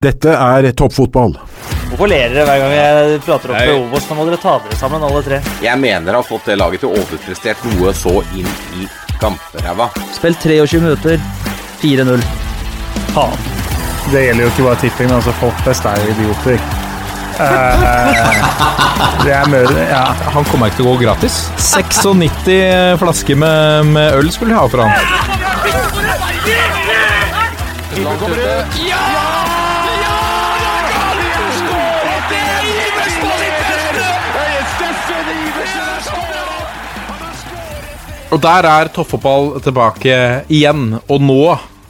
Dette er toppfotball. Hvorfor ler dere hver gang jeg prater opp Nei. til Obos? Nå må dere ta dere sammen, alle tre. Jeg mener har fått det laget til å overprestert noe så inn i gamperæva. Spill 23 minutter. 4-0. Faen. Det gjelder jo ikke bare tipping, men altså folk flest er jo idioter. Uh, er. Ja. Han kommer ikke til å gå gratis. 96 flasker med, med øl skulle de ha for han. Og der er toppfotball tilbake igjen. Og nå,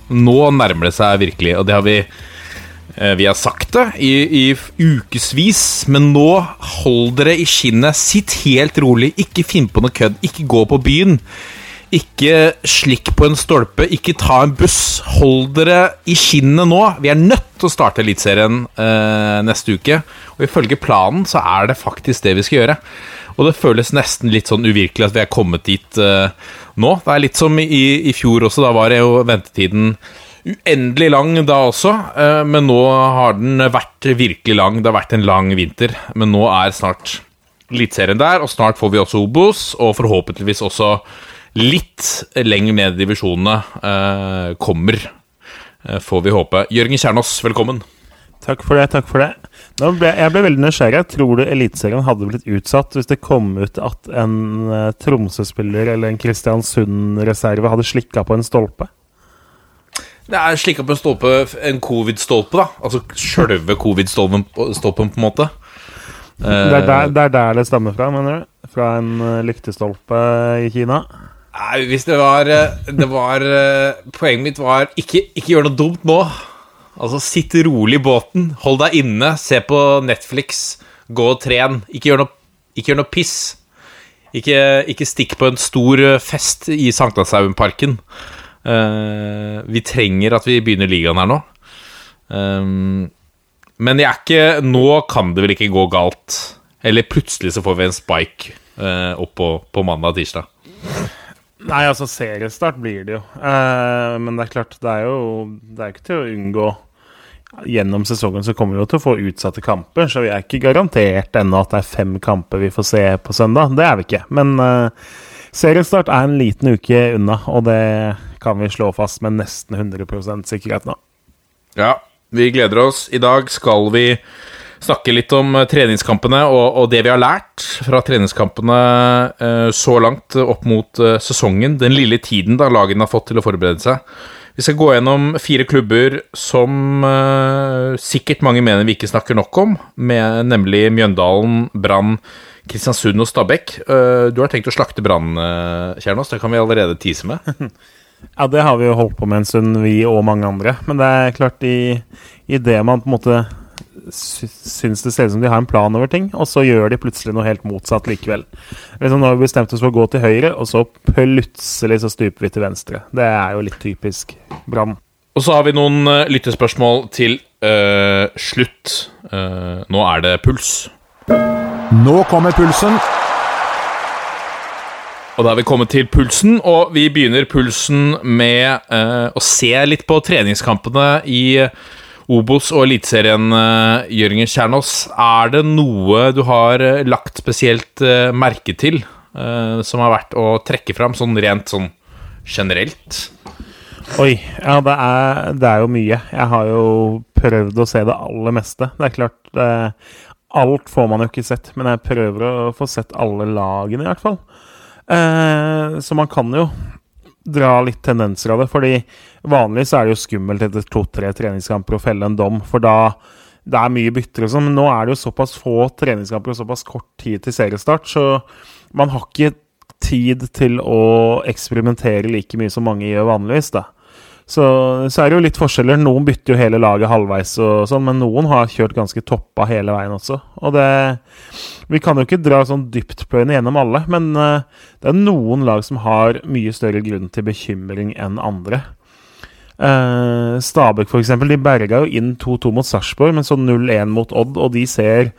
nå nærmer det seg virkelig. Og det har vi eh, Vi har sagt det i, i ukevis, men nå hold dere i skinnet. Sitt helt rolig. Ikke finn på noe kødd. Ikke gå på byen. Ikke slikk på en stolpe. Ikke ta en buss. Hold dere i skinnet nå. Vi er nødt til å starte Eliteserien eh, neste uke. Og ifølge planen så er det faktisk det vi skal gjøre. Og det føles nesten litt sånn uvirkelig at vi er kommet dit uh, nå. Det er litt som i, i fjor også. Da var det jo ventetiden uendelig lang da også. uh, men nå har den vært virkelig lang. Det har vært en lang vinter. Men nå er snart Eliteserien der, og snart får vi også Obos, og forhåpentligvis også litt lenger ned i divisjonene uh, kommer. får vi håpe. Jørgen Kjernås, velkommen. Takk for det. takk for det. Nå ble, jeg ble veldig nysgjerrig. Tror du Eliteserien hadde blitt utsatt hvis det kom ut at en uh, Tromsø-spiller eller en Kristiansund-reserve hadde slikka på en stolpe? Det er slikka på en stolpe, en covid-stolpe, da. Altså sjølve covid-stolpen, på en måte. Det er, der, det er der det stammer fra, mener du? Fra en uh, lyktestolpe i Kina? Nei, hvis det var eh, Det var eh, Poenget mitt var ikke, ikke gjør noe dumt nå. Altså, sitt rolig i båten. Hold deg inne. Se på Netflix. Gå og tren. Ikke gjør noe, ikke gjør noe piss. Ikke, ikke stikk på en stor eh, fest i Sankthanshaugenparken. Uh, vi trenger at vi begynner ligaen her nå. Um, men jeg er ikke Nå kan det vel ikke gå galt. Eller plutselig så får vi en spike uh, opp på, på mandag og tirsdag. Nei, altså seriestart blir det jo. Eh, men det er klart, det er jo Det er ikke til å unngå Gjennom sesongen så kommer vi jo til å få utsatte kamper, så vi er ikke garantert ennå at det er fem kamper vi får se på søndag. Det er vi ikke. Men eh, seriestart er en liten uke unna, og det kan vi slå fast med nesten 100% sikkerhet nå. Ja, vi gleder oss. I dag skal vi snakke litt om eh, treningskampene og, og det vi har lært fra treningskampene eh, så langt opp mot eh, sesongen. Den lille tiden da lagene har fått til å forberede seg. Vi skal gå gjennom fire klubber som sikkert mange mener vi ikke snakker nok om, med, nemlig Mjøndalen, Brann, Kristiansund og Stabæk. Du har tenkt å slakte Brann, Kjernås. Det kan vi allerede tease med. Ja, det har vi jo holdt på med en stund, vi og mange andre. Men det er klart, i, i det man på en måte syns det ser ut som de har en plan over ting, og så gjør de plutselig noe helt motsatt likevel. Liksom Nå har vi bestemt oss for å gå til høyre, og så plutselig så stuper vi til venstre. Det er jo litt typisk Brann. Og så har vi noen uh, lyttespørsmål til uh, slutt. Uh, nå er det puls. Nå kommer pulsen. Og da har vi kommet til pulsen, og vi begynner pulsen med eh, å se litt på treningskampene i Obos og Eliteserien, eh, Jørgen Kjernås. Er det noe du har eh, lagt spesielt eh, merke til eh, som har vært å trekke fram, sånn rent sånn generelt? Oi. Ja, det er, det er jo mye. Jeg har jo prøvd å se det aller meste. Det er klart det, Alt får man jo ikke sett, men jeg prøver å få sett alle lagene, i hvert fall. Eh, så man kan jo dra litt tendenser av det. Fordi vanligvis er det jo skummelt etter to-tre treningskamper å felle en dom, for da det er mye bytter sånn. Men nå er det jo såpass få treningskamper og såpass kort tid til seriestart, så man har ikke tid til å eksperimentere like mye som mange gjør vanligvis, da. Så, så er det jo litt forskjeller. Noen bytter jo hele laget halvveis, og sånn, men noen har kjørt ganske toppa hele veien også. Og det Vi kan jo ikke dra sånn dyptpløyende gjennom alle, men eh, det er noen lag som har mye større grunn til bekymring enn andre. Uh, Stabæk, eksempel, de berga jo inn 2-2 mot Sarpsborg, men så 0-1 mot Odd, og de ser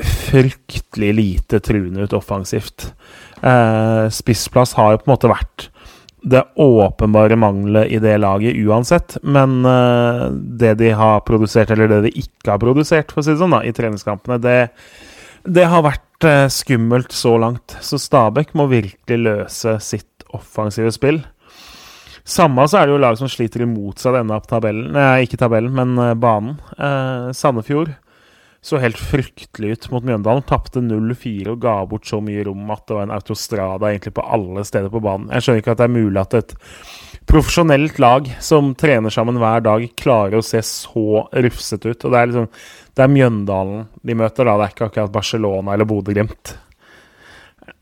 fryktelig lite truende ut offensivt. Eh, spissplass har jo på en måte vært det åpenbare manglet i det laget uansett. Men uh, det de har produsert, eller det de ikke har produsert, for å si det sånn, da, i treningskampene, det, det har vært uh, skummelt så langt. Så Stabæk må virkelig løse sitt offensive spill. Samme så er det jo lag som sliter imot seg denne tabellen. Nei, ikke tabellen, men banen. banen. Sandefjord så helt fryktelig ut mot Mjøndalen. Tapte 0-4 og ga bort så mye rom at det var en autostrada egentlig på alle steder på banen. Jeg skjønner ikke at det er mulig at et profesjonelt lag som trener sammen hver dag, klarer å se så rufsete ut. Og det er liksom Det er Mjøndalen de møter, da. Det er ikke akkurat Barcelona eller Bodø-Glimt.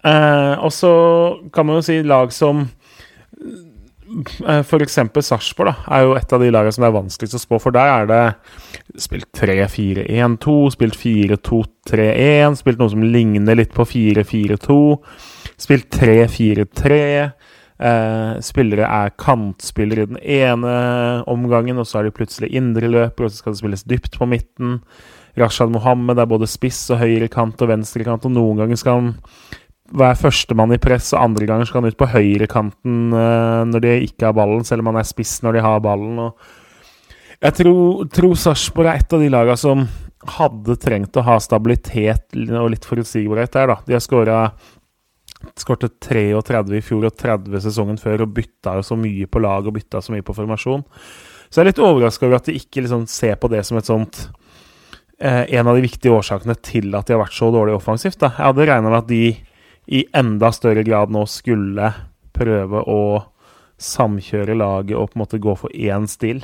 Eh, og så kan man jo si lag som Eh, F.eks. Sarpsborg er jo et av de lagene som det er vanskeligst å spå, for der er det spilt 3-4-1-2, spilt 4-2-3-1, spilt noe som ligner litt på 4-4-2, spilt 3-4-3. Eh, spillere er kantspillere i den ene omgangen, og så er de plutselig indreløpere, og så skal det spilles dypt på midten. Rashad Mohammed er både spiss og høyrekant og venstrekant, og noen ganger skal han være førstemann i press, og andre ganger skal han ut på høyrekanten uh, når de ikke har ballen, selv om han er spiss når de har ballen. jeg tror, tror Sarpsborg er et av de lagene som hadde trengt å ha stabilitet og litt forutsigbarhet der. da. De har skåra skårte 33 i fjor og 30 sesongen før og bytta jo så mye på lag og bytta så mye på formasjon. Så jeg er litt overraska over at de ikke liksom ser på det som et sånt eh, En av de viktige årsakene til at de har vært så dårlig offensivt. da. Jeg hadde regna med at de i enda større grad nå skulle prøve å samkjøre laget og på en måte gå for én stil.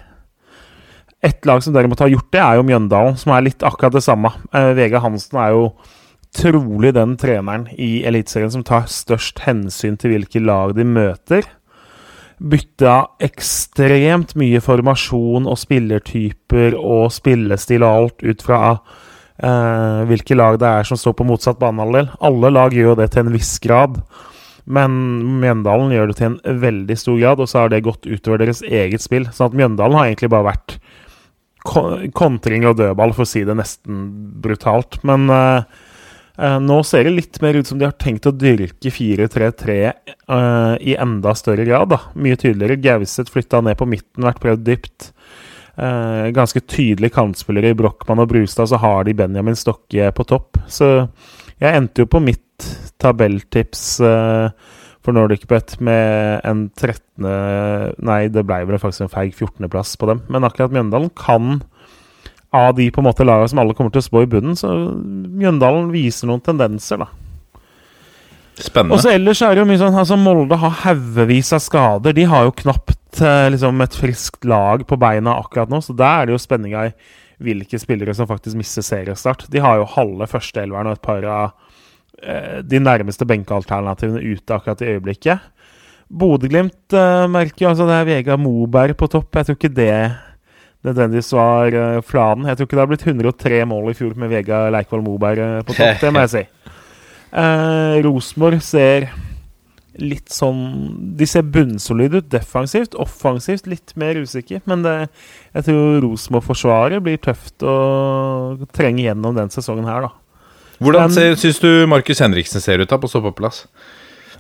Et lag som derimot har gjort det, er jo Mjøndalen, som er litt akkurat det samme. Eh, Vegard Hansen er jo trolig den treneren i Eliteserien som tar størst hensyn til hvilke lag de møter. Bytta ekstremt mye formasjon og spillertyper og spillestil og alt ut fra eh, hvilke lag det er som står på motsatt banehalvdel. Alle lag gjør jo det til en viss grad, men Mjøndalen gjør det til en veldig stor grad, og så har det gått utover deres eget spill. Sånn at Mjøndalen har egentlig bare vært kontring og dødball, for å si det nesten brutalt. Men eh, uh, nå ser det litt mer ut som de har tenkt å dyrke 4-3-3 uh, i enda større grad. da. Mye tydeligere. Gauseth flytta ned på midten, vært prøvd dypt. Eh, ganske tydelige kantspillere i Brochmann og Brustad, så har de Benjamin Stokke på topp. Så jeg endte jo på mitt tabelltips eh, for Nordic Bet med en 13. Nei, det ble vel faktisk en feig 14.-plass på dem. Men akkurat Mjøndalen kan av de på en måte lagene som alle kommer til å spå i bunnen, så Mjøndalen viser noen tendenser, da. Spennende. Og så ellers er det jo mye sånn altså Molde har haugevis av skader. De har jo knapt Eh, liksom et friskt lag på beina akkurat nå, så der er det jo spenninga i hvilke spillere som faktisk mister seriestart. De har jo halve førsteelveren og et par av eh, de nærmeste benkealternativene ute akkurat i øyeblikket. Bodø-Glimt eh, merker jo altså det er Vegard Moberg på topp. Jeg tror ikke det nødvendigvis var eh, planen. Jeg tror ikke det har blitt 103 mål i fjor med Vegard Leikvoll Moberg eh, på topp, det må jeg si. Eh, Rosenborg ser litt sånn De ser bunnsolide ut defensivt. Offensivt litt mer usikker. Men det, jeg tror Rosenborg-forsvaret blir tøft å trenge gjennom den sesongen her, da. Hvordan syns du Markus Henriksen ser ut da på stoppeplass?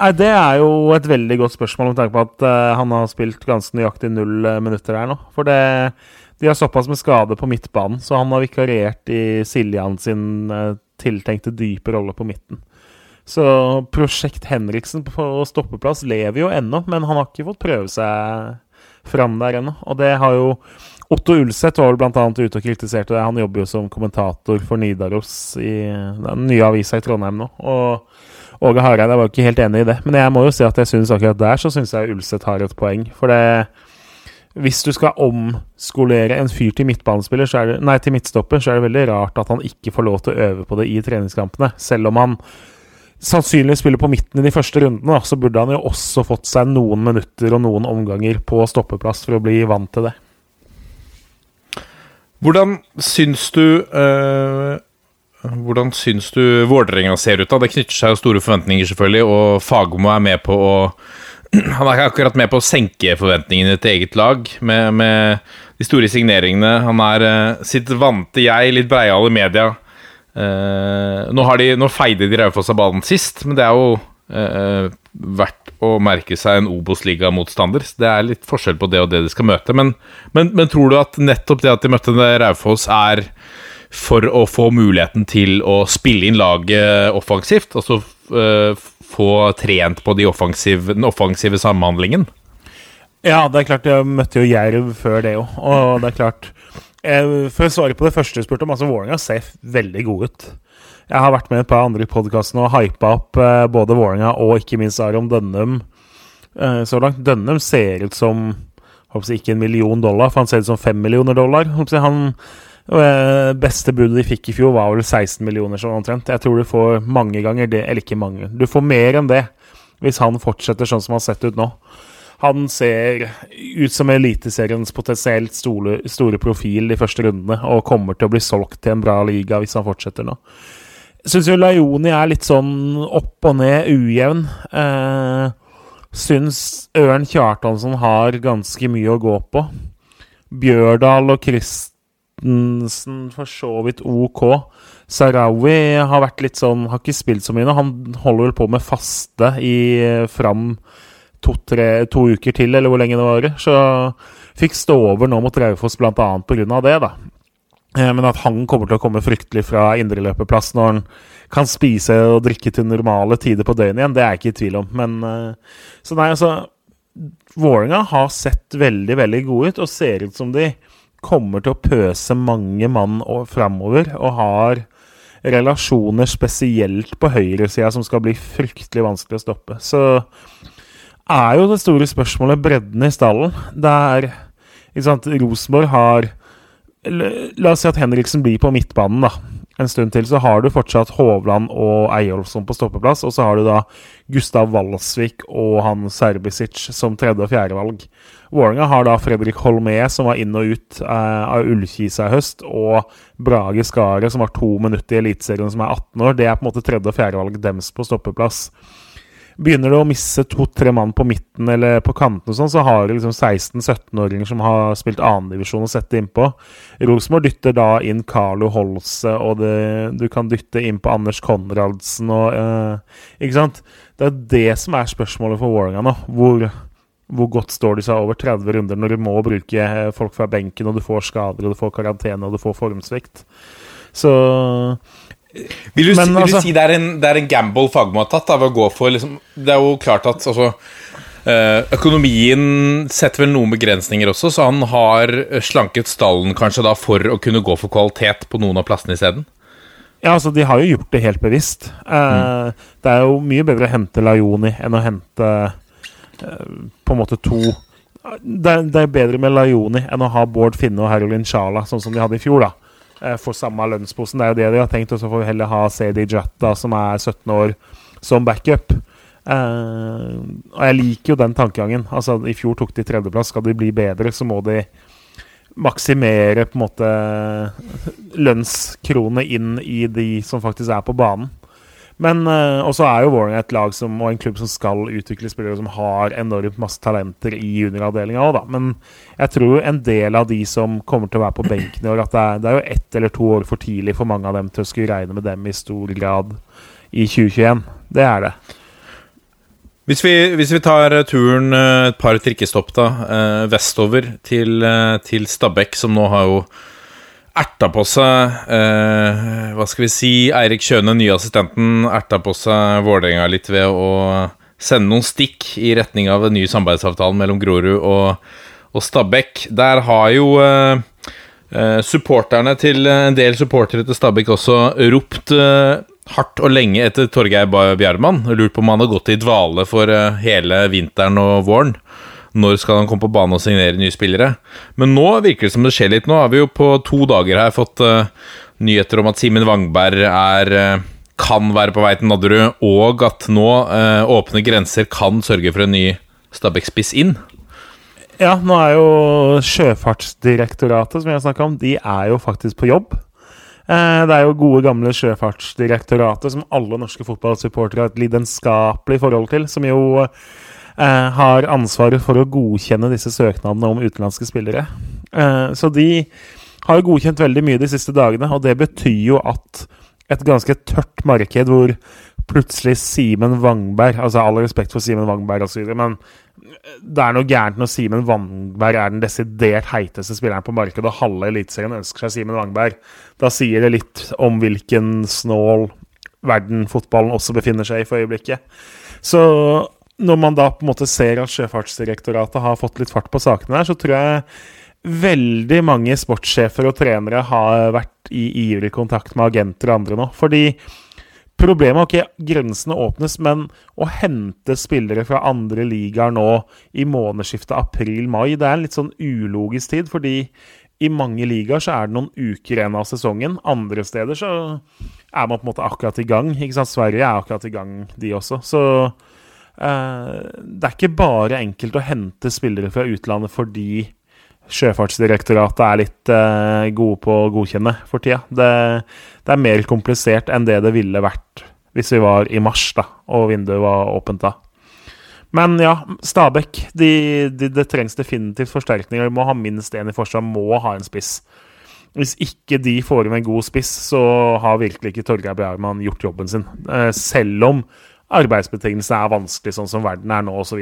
Nei, Det er jo et veldig godt spørsmål med tanke på at uh, han har spilt ganske nøyaktig null uh, minutter her nå. For det, de har såpass med skade på midtbanen, så han har vikariert i Siljan sin uh, tiltenkte dype rolle på midten. Så Prosjekt Henriksen på stoppeplass lever jo ennå, men han har ikke fått prøve seg fram der ennå. Og det har jo Otto Ulseth var vel bl.a. ute og kritiserte det. Han jobber jo som kommentator for Nidaros i den nye avisa i Trondheim nå. Og Åge Hareide var jo ikke helt enig i det. Men jeg må jo si at jeg synes akkurat der så syns jeg Ulseth har et poeng. For det hvis du skal omskolere en fyr til midtbanespiller, så er det, nei, til midtstopper, så er det veldig rart at han ikke får lov til å øve på det i treningskampene. Selv om han sannsynligvis spiller på midten i de første rundene, så burde han jo også fått seg noen minutter og noen omganger på stoppeplass for å bli vant til det. Hvordan syns du øh, Hvordan syns du Vålerenga ser ut? da? Det knytter seg jo store forventninger, selvfølgelig, og Fagermo er med på å Han er ikke akkurat med på å senke forventningene til eget lag med, med de store signeringene. Han er øh, sitt vante jeg, litt breiale media Uh, nå, har de, nå feide de Raufoss av banen sist, men det er jo Uh, verdt å merke seg en Obos-ligamotstander. Det er litt forskjell på det og det de skal møte. Men, men, men tror du at nettopp det at de møtte Raufoss, er for å få muligheten til å spille inn laget offensivt? Altså uh, få trent på de offensiv, den offensive samhandlingen? Ja, det er klart. Jeg møtte jo Jerv før det òg. Og det er klart eh, For å svare på det første du spurte om, altså Vålerenga ser veldig god ut. Jeg har vært med i et par andre og hypa opp eh, både Vålerenga og ikke minst Aron Dønnum eh, så langt. Dønnum ser ut som jeg, ikke en million dollar, for han ser ut som fem millioner dollar. Jeg, han eh, Beste budet de fikk i fjor, var vel 16 millioner sånn omtrent. Jeg tror du får mange ganger det, eller ikke mange. Du får mer enn det hvis han fortsetter sånn som han har sett ut nå. Han ser ut som Eliteseriens potensielt store, store profil de første rundene, og kommer til å bli solgt til en bra liga hvis han fortsetter nå. Syns jo Laioni er litt sånn opp og ned, ujevn. Eh, syns Ørn Kjartansson har ganske mye å gå på. Bjørdal og Christensen for så vidt ok. Sarawi har vært litt sånn Har ikke spilt så mye nå. Han holder vel på med faste i fram to, tre, to uker til, eller hvor lenge det varer. Så fikk stå over nå mot Raufoss bl.a. pga. det, da. Eh, men at han kommer til å komme fryktelig fra indreløperplass når han kan spise og drikke til normale tider på døgnet igjen, det er jeg ikke i tvil om. Men eh, Så nei, altså Vålerenga har sett veldig, veldig gode ut, og ser ut som de kommer til å pøse mange mann framover, og har relasjoner spesielt på høyresida som skal bli fryktelig vanskelig å stoppe. Så er jo det store spørsmålet bredden i stallen. Det er ikke sant, Rosenborg har La oss si at Henriksen blir på midtbanen da, en stund til. Så har du fortsatt Hovland og Eyolfsson på stoppeplass. Og så har du da Gustav Walsvik og han Serbisic som tredje- og fjerdevalg. Vålerenga har da Fredrik Holmé, som var inn og ut eh, av Ullkisa i høst, og Brage Skaret, som har to minutter i Eliteserien, som er 18 år. Det er på en måte tredje- og fjerdevalget dems på stoppeplass. Begynner du å misse to-tre mann på midten eller på kantene, sånn, så har du liksom 16-17-åringer som har spilt annendivisjon og sett det innpå. Rosenborg dytter da inn Carlo Holse, og det, du kan dytte inn på Anders Konradsen og eh, Ikke sant? Det er det som er spørsmålet for Vålerenga nå. Hvor, hvor, godt står de seg over 30 runder når du må bruke eh, folk fra benken, og du får skader, og du får karantene, og du får formsvikt. Så vil du, Men, vil altså, du si det er en, det er en gamble Fagermo har tatt? Da, ved å gå for liksom, Det er jo klart at altså, eh, Økonomien setter vel noen begrensninger også, så han har slanket stallen kanskje da for å kunne gå for kvalitet på noen av plassene isteden? Ja, altså, de har jo gjort det helt bevisst. Eh, mm. Det er jo mye bedre å hente Laioni enn å hente eh, på en måte to det er, det er, bedre med Laioni enn å ha Bård Finne og Herolin Sjala, sånn som de hadde i fjor. da Eh, for samme lønnsposen. Det er jo det de har tenkt. Og så får vi heller ha Sadie Jatta, som er 17 år, som backup. Uh, og jeg liker jo den tankegangen. Altså, I fjor tok de tredjeplass. Skal de bli bedre, så må de maksimere på en måte lønnskronene inn i de som faktisk er på banen. Men uh, også er jo Vålerenga et lag som, og en klubb som skal utvikle spillere som har enormt masse talenter i junioravdelinga òg, da. Men jeg tror en del av de som kommer til å være på benken i år, at det er, det er, jo ett eller to år for tidlig for mange av dem til å skulle regne med dem i stor grad i 2021. Det er det. Hvis vi, hvis vi tar turen eh, et par trikkestopp da, eh, vestover til, til Stabæk, som nå har jo erta på seg eh, Hva skal vi si Eirik Kjøne, nye assistenten, erta på seg Vålerenga litt ved å sende noen stikk i retning av den nye samarbeidsavtalen mellom Grorud og, og Stabæk. Der har jo eh, eh supporterne til en del supportere til Stabæk også ropt eh, hardt og lenge etter Torgeir Bjarmann. Lurt på om han har gått i dvale for eh, hele vinteren og våren. Når skal han komme på banen og signere nye spillere? Men nå virker det som det skjer litt. Nå har vi jo på to dager her fått uh, nyheter om at Simen Wangberg er uh, kan være på vei til Nadderud, og at nå uh, åpne grenser kan sørge for en ny Stabæk-spiss inn. Ja, nå er jo Sjøfartsdirektoratet, som vi har snakka om, de er jo faktisk på jobb. Det er jo gode, gamle Sjøfartsdirektoratet som alle norske fotballsupportere har et lidenskapelig forhold til. Som jo har ansvaret for å godkjenne disse søknadene om utenlandske spillere. Eh, så de har godkjent veldig mye de siste dagene, og det betyr jo at et ganske tørt marked hvor plutselig Simen Wangberg Altså all respekt for Simen Wangberg osv., men det er noe gærent når Simen Wangberg er den desidert heiteste spilleren på markedet, og halve Eliteserien ønsker seg Simen Wangberg. Da sier det litt om hvilken snål verden fotballen også befinner seg i for øyeblikket. Så når man da på en måte ser at Sjøfartsdirektoratet har fått litt fart på sakene der, så tror jeg veldig mange sportssjefer og trenere har vært i ivrig kontakt med agenter og andre nå. Fordi problemet er ikke grensene åpnes, men å hente spillere fra andre ligaer nå i månedsskiftet april-mai, det er en litt sånn ulogisk tid. Fordi i mange ligaer så er det noen uker igjen av sesongen. Andre steder så er man på en måte akkurat i gang. Sverige er akkurat i gang, de også. Så det er ikke bare enkelt å hente spillere fra utlandet fordi Sjøfartsdirektoratet er litt eh, gode på å godkjenne for tida. Det, det, er mer komplisert enn det det ville vært hvis vi var i mars da, og vinduet var åpent da. Men ja, Stabæk de, de, Det trengs definitivt forsterkninger. De må ha minst én i forsvar, må ha en spiss. Hvis ikke de får inn en god spiss, så har virkelig ikke Torgeir Bjarmann gjort jobben sin. Eh, selv om arbeidsbetingelsene er vanskelig sånn som verden er nå osv.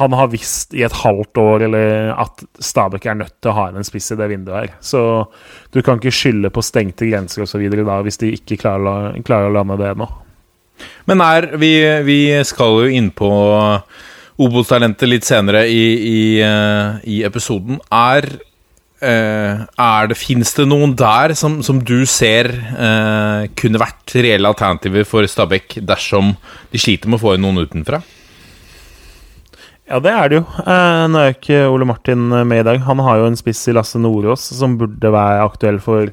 Han har visst i et halvt år eller at Stabæk er nødt til å ha inn en spiss i det vinduet her. Så du kan ikke skylde på stengte grenser osv. hvis de ikke klarer, klarer å lande det nå. Men er Vi, vi skal jo inn på Obos-talentet litt senere i, i, eh, i episoden. Er, er det Fins det noen der som, som du ser eh, kunne vært reelle alternativer for Stabæk dersom de sliter med å få inn noen utenfra? Ja, det er det jo. Eh, nå er ikke Ole Martin med i dag. Han har jo en spiss i Lasse Nordås som burde være aktuell for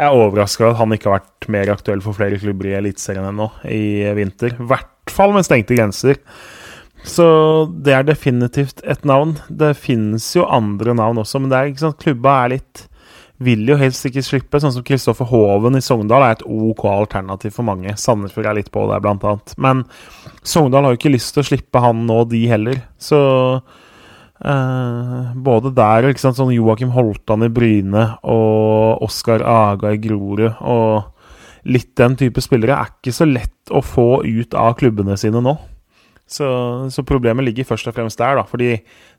jeg er overraska at han ikke har vært mer aktuell for flere klubber i Eliteserien enn nå i vinter. I hvert fall med stengte grenser. Så det er definitivt et navn. Det finnes jo andre navn også, men det er ikke sant? klubba er litt vil jo helst ikke slippe. Sånn som Kristoffer Hoven i Sogndal er et OK alternativ for mange. Sandefjord er litt på der, blant annet. Men Sogndal har jo ikke lyst til å slippe han nå, de heller. Så eh, både der og sånn Joakim Holtan i Bryne og Oskar Aga i Grorud og litt den type spillere er ikke så lett å få ut av klubbene sine nå. Så, så problemet ligger først og fremst der, da. Fordi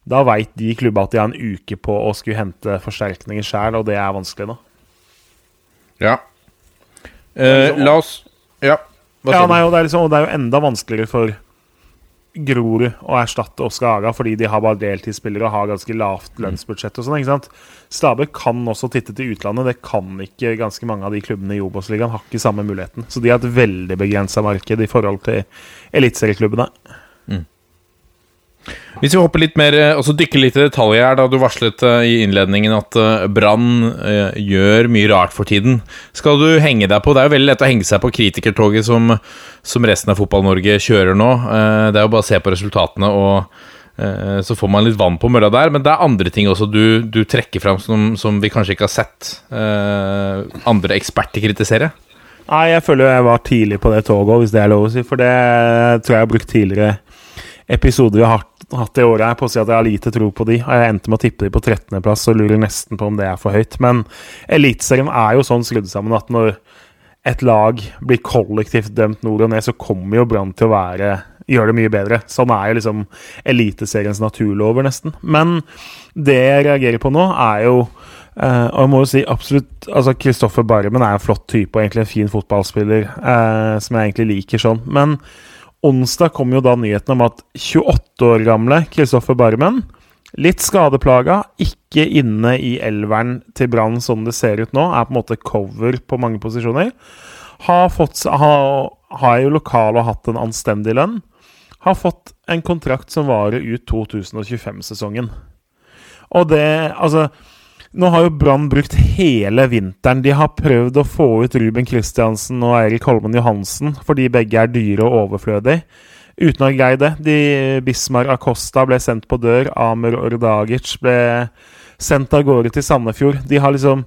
da veit de klubba at de har en uke på å skulle hente forsterkninger sjæl, og det er vanskelig nå. Ja. Uh, la oss Ja. ja nei, og, det liksom, og det er jo enda vanskeligere for Grorud å erstatte Oskar Aga fordi de har bare deltidsspillere og har ganske lavt lønnsbudsjett og sånn. ikke sant? Stabæk kan også titte til utlandet. Det kan ikke ganske mange av de klubbene i Obos-ligaen. Har ikke samme muligheten. Så de har et veldig begrensa marked i forhold til eliteserieklubbene. Hvis vi hopper litt mer, og så dykker litt i detaljer her, da du varslet uh, i innledningen at uh, Brann gjør mye rart for tiden. Skal du henge deg på Det er jo veldig lett å henge seg på kritikertoget som, som resten av Fotball-Norge kjører nå. det er jo bare å se på resultatene, og så får man litt vann på mølla der. Men det er andre ting også du, du trekker fram som, som, vi kanskje ikke har sett andre eksperter kritisere. Nei, jeg føler jeg var tidlig på det toget, hvis det er lov å si. For det tror jeg jeg har brukt tidligere episoder vi har hatt, i året her på å si at jeg har lite tro på de. Jeg endte med å tippe de på 13.-plass og lurer nesten på om det er for høyt. Men Eliteserien er jo sånn skrudd sammen at når et lag blir kollektivt dømt nord og ned, så kommer jo Brann til å være gjøre det mye bedre. Sånn er jo liksom Eliteseriens naturlover, nesten. Men det jeg reagerer på nå, er jo Uh, og jeg må jo si absolutt Altså Kristoffer Barmen er en flott type og egentlig en fin fotballspiller, uh, som jeg egentlig liker sånn. Men onsdag kom jo da nyheten om at 28 år gamle Kristoffer Barmen, litt skadeplaga, ikke inne i elveren til Brann sånn det ser ut nå, er på en måte cover på mange posisjoner. Har, fått, har, har jo lokal og hatt en anstendig lønn. Har fått en kontrakt som varer ut 2025-sesongen. Og det Altså nå har jo Brann brukt hele vinteren. De har prøvd å få ut Ruben Kristiansen og Eirik Holmen Johansen fordi begge er dyre og overflødige. Uten å ha greid det. De, Bismar Acosta ble sendt på dør. Amer Ordagic ble sendt av gårde til Sandefjord. De har liksom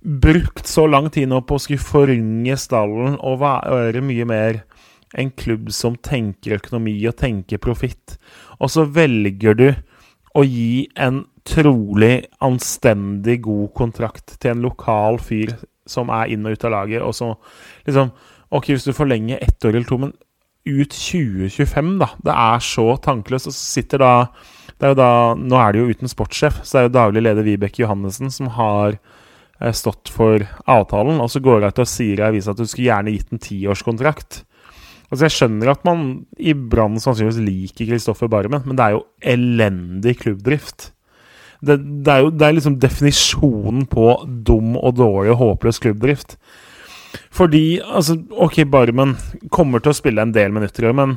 brukt så lang tid nå på å skulle forynge stallen og være mye mer en klubb som tenker økonomi og tenker profitt. Og så velger du å gi en trolig anstendig god kontrakt til en lokal fyr som er inn og ut av laget, og så liksom Ok, hvis du forlenger ett år eller to, men ut 2025, da. Det er så tankeløst. Og så sitter da det er jo da, Nå er det jo uten sportssjef, så det er jo daglig leder Vibeke Johannessen som har eh, stått for avtalen. Og så går hun ut og sier i avisa at du skulle gjerne gitt en tiårskontrakt. Altså Jeg skjønner at man i Brann sannsynligvis liker Kristoffer Barmen, men det er jo elendig klubbdrift. Det, det, er jo det er liksom definisjonen på dum og dårlig og håpløs klubbdrift. Fordi altså, Ok, Barmen kommer til å spille en del minutter i år, men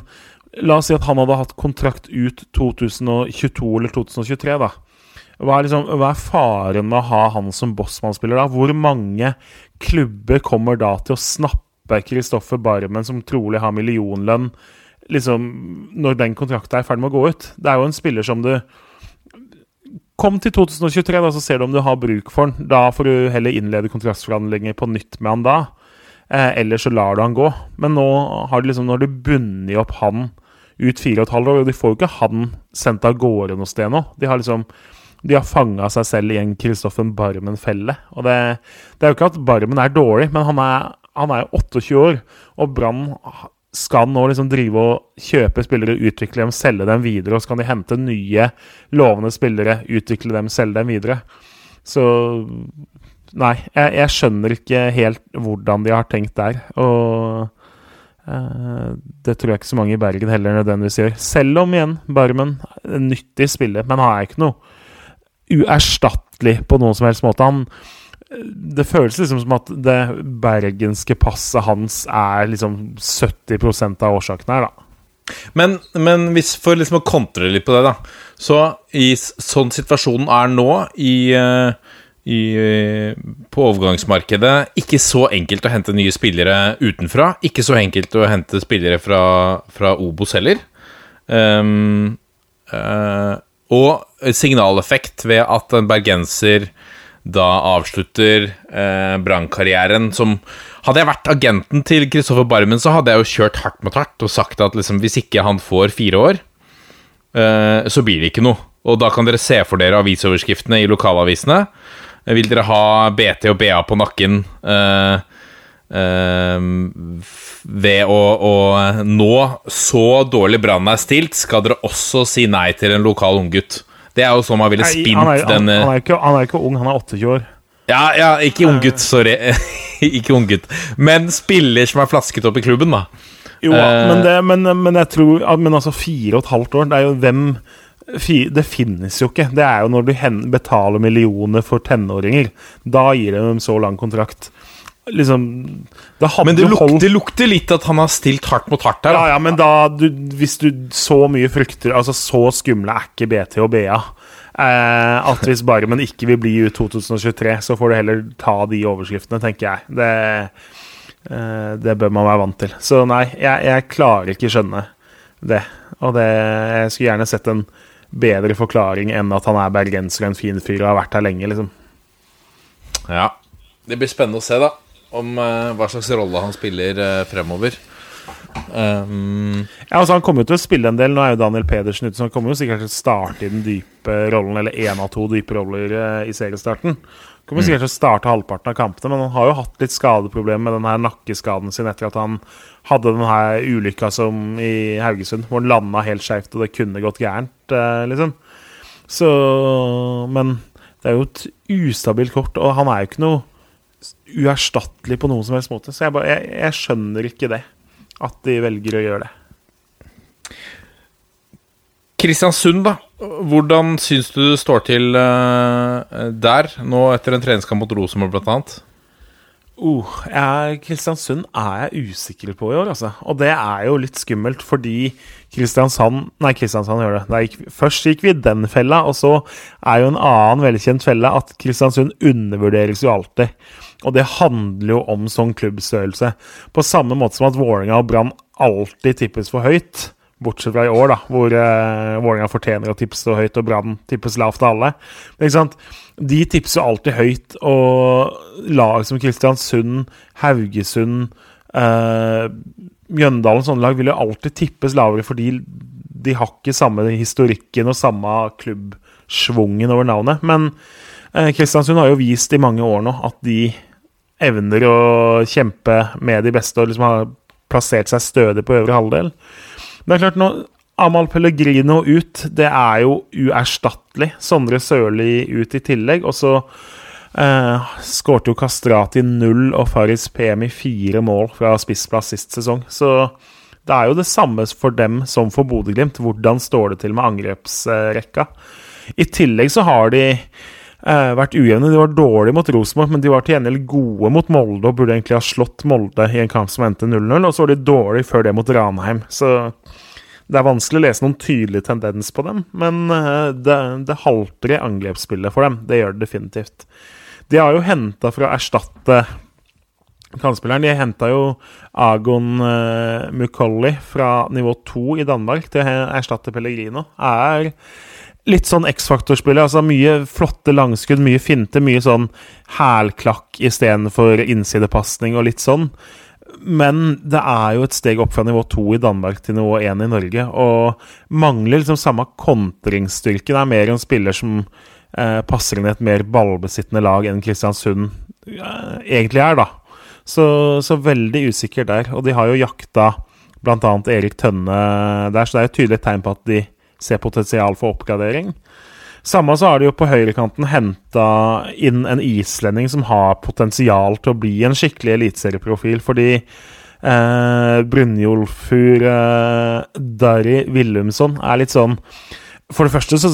la oss si at han hadde hatt kontrakt ut 2022 eller 2023, da. Hva er, liksom, hva er faren med å ha han som bossmannsspiller da? Hvor mange klubber kommer da til å snappe Kristoffer Barmen, som trolig har millionlønn, liksom, når den kontrakten er ferdig med å gå ut? Det er jo en spiller som du Kom til 2023, da, så ser du om du har bruk for han. Da får du heller innlede kontraktsforhandlinger på nytt med han da. Eh, eller så lar du han gå. Men nå har du liksom, har du bundet opp han ut fire og et halvt år, og de får jo ikke han sendt av gårde noe sted nå. De har liksom de har fanga seg selv i en Kristoffer Barmen-felle. Og det, det, er jo ikke at Barmen er dårlig, men han er, han er 28 år, og Brann skal nå liksom drive og kjøpe spillere, utvikle dem, selge dem videre, og så kan de hente nye lovende spillere, utvikle dem, selge dem videre. Så Nei, jeg, jeg, skjønner ikke helt hvordan de har tenkt der. Og eh, det tror jeg ikke så mange i Bergen heller nødvendigvis gjør. Selv om igjen Barmen en nyttig spiller, men han er ikke noe uerstattelig på noen som helst måte. Han det føles liksom som at det bergenske passet hans er liksom 70% av årsaken her, da. Men, men hvis for liksom å kontre litt på det, da Så i sånn situasjonen er nå i uh, i, på overgangsmarkedet. Ikke så enkelt å hente nye spillere utenfra. Ikke så enkelt å hente spillere fra, fra Obos heller. Um, uh, og signaleffekt ved at en bergenser da avslutter uh, brannkarrieren som Hadde jeg vært agenten til Kristoffer Barmen, så hadde jeg jo kjørt hardt mot hardt og sagt at liksom, hvis ikke han får fire år, eh, så blir det ikke noe. Og da kan dere se for dere avisoverskriftene i lokalavisene. Vil dere ha BT og BA på nakken eh, uh, ved å, å, nå så dårlig Brann er stilt, skal dere også si nei til en lokal unggutt? Det er jo sånn man ville spint han er, den han, han, er ikke, han er ikke ung, han er 28 år. Ja, ja ikke unggutt, sorry. ikke unggutt. Men spiller som er flasket opp i klubben, da. Jo, uh, men, det, men, men, jeg tror Men altså, fire og et halvt år, det er jo hvem det finnes jo ikke. Det er jo når du betaler millioner for tenåringer. Da gir de dem så lang kontrakt. Liksom det Men det, luk, holdt... det, lukter litt at han har stilt hardt mot hardt her. Da. Ja, ja, men da du, Hvis du så mye frykter Altså, så skumle er ikke BT og BA. Eh, at hvis Barmen ikke vil bli ut 2023, så får du heller ta de overskriftene, tenker jeg. Det, eh, det bør man være vant til. Så nei, jeg, jeg klarer ikke skjønne det. Og det, jeg skulle gjerne sett en bedre forklaring enn at han er bergenser og en fin fyr og har vært her lenge, liksom. Ja. Det blir spennende å se, da, om uh, hva slags rolle han spiller uh, fremover. Um, ja, altså Han kommer jo til å spille en del. Nå er jo Daniel Pedersen ute, så han kommer jo sikkert til å starte i den dype rollen, eller én av to dype roller uh, i seriestarten. Kommer mm. sikkert til å starte halvparten av kampene, men han har jo hatt litt skadeproblemer med den her nakkeskaden sin etter at han hadde den her ulykka som i Haugesund, hvor han landa helt skeivt, og det kunne gått gærent, liksom. Så Men det er jo et ustabilt kort, og han er jo ikke noe uerstattelig på noen som helst måte. Så jeg, bare, jeg, jeg skjønner ikke det, at de velger å gjøre det. Kristiansund, da. Hvordan syns du det står til uh, der, nå etter en treningskamp mot Rosenborg, annet? Uh, jeg, Kristiansund er jeg usikker på i år, altså. Og det er jo litt skummelt, fordi Kristiansand Nei, Kristiansand gjør det. Gikk, først gikk vi i den fella, og så er jo en annen velkjent felle at Kristiansund undervurderes jo alltid. Og det handler jo om sånn klubbstørrelse. På samme måte som at Vålerenga og Brann alltid tippes for høyt Bortsett fra i år, da, hvor uh, Vålerenga fortjener å tippes så høyt, og Brann tippes lavt av alle. Men ikke sant? De tipser alltid høyt, og lag som Kristiansund, Haugesund uh, Mjøndalen, sånne lag vil jo alltid tippes lavere fordi de har ikke samme historikken og samme klubbsvungen over navnet. Men uh, Kristiansund har jo vist i mange år nå at de evner å kjempe med de beste og liksom har plassert seg stødig på øvre halvdel. Men det er klart, nå Amal Pellegrino ut, det er jo uerstattelig. Sondre Sørli ut i tillegg. Og så eh, skårte jo Kastrati null og Faris Pemi fire mål fra spissplass sist sesong. Så det er jo det samme for dem som for Bodø-Glimt. Hvordan står det til med angrepsrekka? I tillegg så har de eh, vært ujevne. De var dårlige mot Rosenborg, men de var til gjengjeld gode mot Molde og burde egentlig ha slått Molde i en kamp som endte 0-0. Og så var de dårlige før det mot Ranheim. Så det er vanskelig å lese noen tydelig tendens på dem, men eh, det, det halter i angrepsspillet for dem. Det gjør det definitivt. De har jo henta for å erstatte kantspilleren. De henta jo Agon uh, Mukolli fra nivå 2 i Danmark til å erstatte Pellegrino. Er litt sånn X-faktor-spillet. Altså mye flotte langskudd, mye finte, mye sånn hælklakk istedenfor innsidepasning og litt sånn. Men det er jo et steg opp fra nivå 2 i Danmark til nivå 1 i Norge. Og mangler liksom samme kontringsstyrke. Det er mer en spiller som eh, passer inn i et mer ballbesittende lag enn Kristiansund eh, egentlig er, da. Så, så, veldig usikker der. Og de har jo jakta bl.a. Erik Tønne der, så det er jo et tydelig tegn på at de ser potensial for oppgradering. Samme så har de jo på høyrekanten henta inn en islending som har potensial til å bli en skikkelig eliteserieprofil, fordi eh, Brynjolfur eh, Dari Willumsson er litt sånn for det første så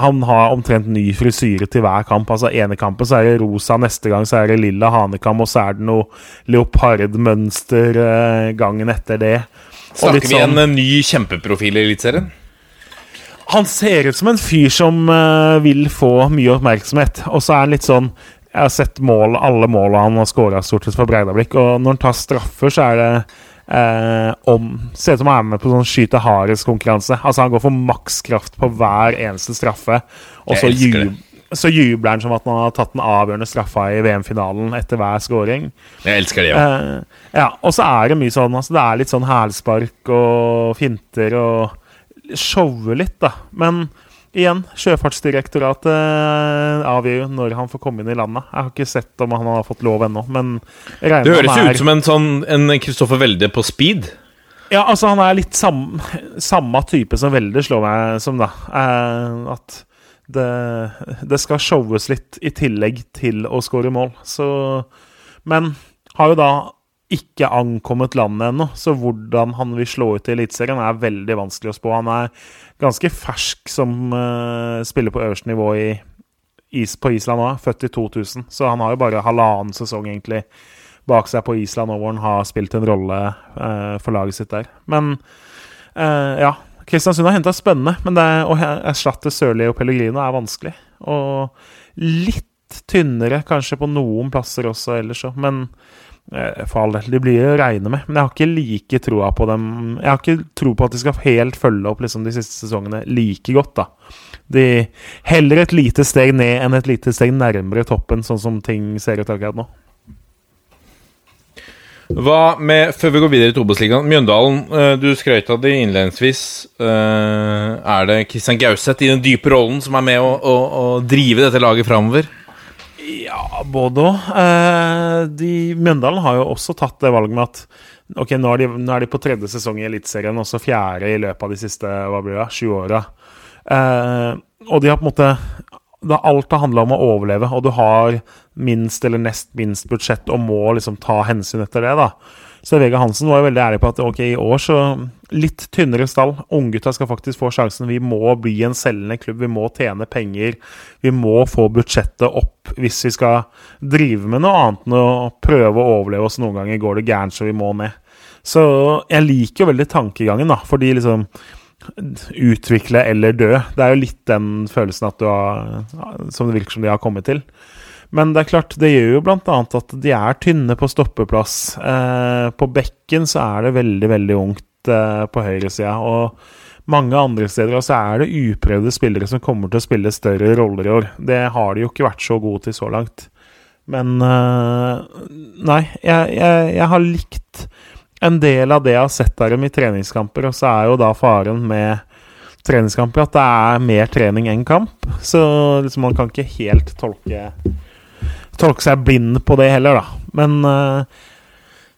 han har omtrent ny frisyre til hver kamp. altså ene kampen så er det rosa, neste gang så er det lilla hanekam, og så er det noe leopardmønster eh, gangen etter det. Snakker vi sånn, en ny kjempeprofil i Eliteserien? Han ser ut som en fyr som uh, vil få mye oppmerksomhet. Og så er han litt sånn Jeg har sett mål, alle målene han har skåra stort sett for Breidablikk, og når han tar straffer, så er det uh, om Ser ut som han er med på sånn skyte hardest-konkurranse. Altså Han går for makskraft på hver eneste straffe, og så, jub, så jubler han som at han har tatt den avgjørende straffa i VM-finalen etter hver scoring. Jeg elsker det, ja. Uh, ja og så er det mye sånn altså Det er litt sånn hælspark og finter og showe litt, da. Men igjen, Sjøfartsdirektoratet eh, avgjør jo når han får komme inn i landet. Jeg har ikke sett om han har fått lov ennå, men Det høres jo ut som en sånn en Kristoffer Welde på speed. Ja, altså han er litt sam, samme type som Welde slår meg som, da. Eh, at det, det, skal showes litt i tillegg til å skåre mål. Så Men har jo da ikke ankommet landet ennå, så hvordan han vil slå ut i Eliteserien, er veldig vanskelig å spå. Han er ganske fersk som uh, spiller på øverste nivå i, is, på Island òg, født i 2000. Så han har jo bare halvannen sesong egentlig bak seg på Island hvor han har spilt en rolle uh, for laget sitt der. Men uh, ja, Kristiansund har henta spennende, men det å erstatte Sørli og Pellegrino er vanskelig. Og litt tynnere kanskje på noen plasser også ellers òg, men for all del, de blir å regne med. Men jeg har ikke like troa på dem Jeg har ikke tro på at de skal helt følge opp liksom, de siste sesongene like godt. da de, Heller et lite steg ned enn et lite steg nærmere toppen, sånn som ting ser ut akkurat nå. Hva med, Før vi går videre til Obos-ligaen Mjøndalen, eh, du skrøt av det innledningsvis. Eh, er det Kristian Gauseth i den dype rollen som er med å, å, å drive dette laget framover? Ja, både òg. Eh, Mjøndalen har jo også tatt det valget med at ok, nå er de, nå er de på tredje sesong i Eliteserien, og så fjerde i løpet av de siste hva blir det, sju åra. Eh, og de har på en måte da Alt har handla om å overleve, og du har minst eller nest minst budsjett og må liksom ta hensyn etter det. da. Så Vega Hansen var jo veldig ærlig på at ok, i år så litt tynnere stall. Unggutta skal faktisk få sjansen. Vi må bli en selgende klubb. Vi må tjene penger. Vi må få budsjettet opp hvis vi skal drive med noe annet enn å prøve å overleve oss. Noen ganger går det gærent, så vi må ned. Så jeg liker jo veldig tankegangen, da, fordi liksom Utvikle eller dø. Det er jo litt den følelsen at du har, som det virker som de har kommet til. Men det er klart, det gjør jo bl.a. at de er tynne på stoppeplass. Eh, på bekken så er det veldig, veldig ungt eh, på høyresida. Og mange andre steder altså, er det uprøvde spillere som kommer til å spille større roller i år. Det har de jo ikke vært så gode til så langt. Men eh, Nei, jeg, jeg, jeg har likt en del av det jeg har sett av dem i treningskamper, og så er jo da faren med treningskamper at det er mer trening enn kamp. Så liksom, man kan ikke helt tolke tolke seg blind på det heller, da. Men eh,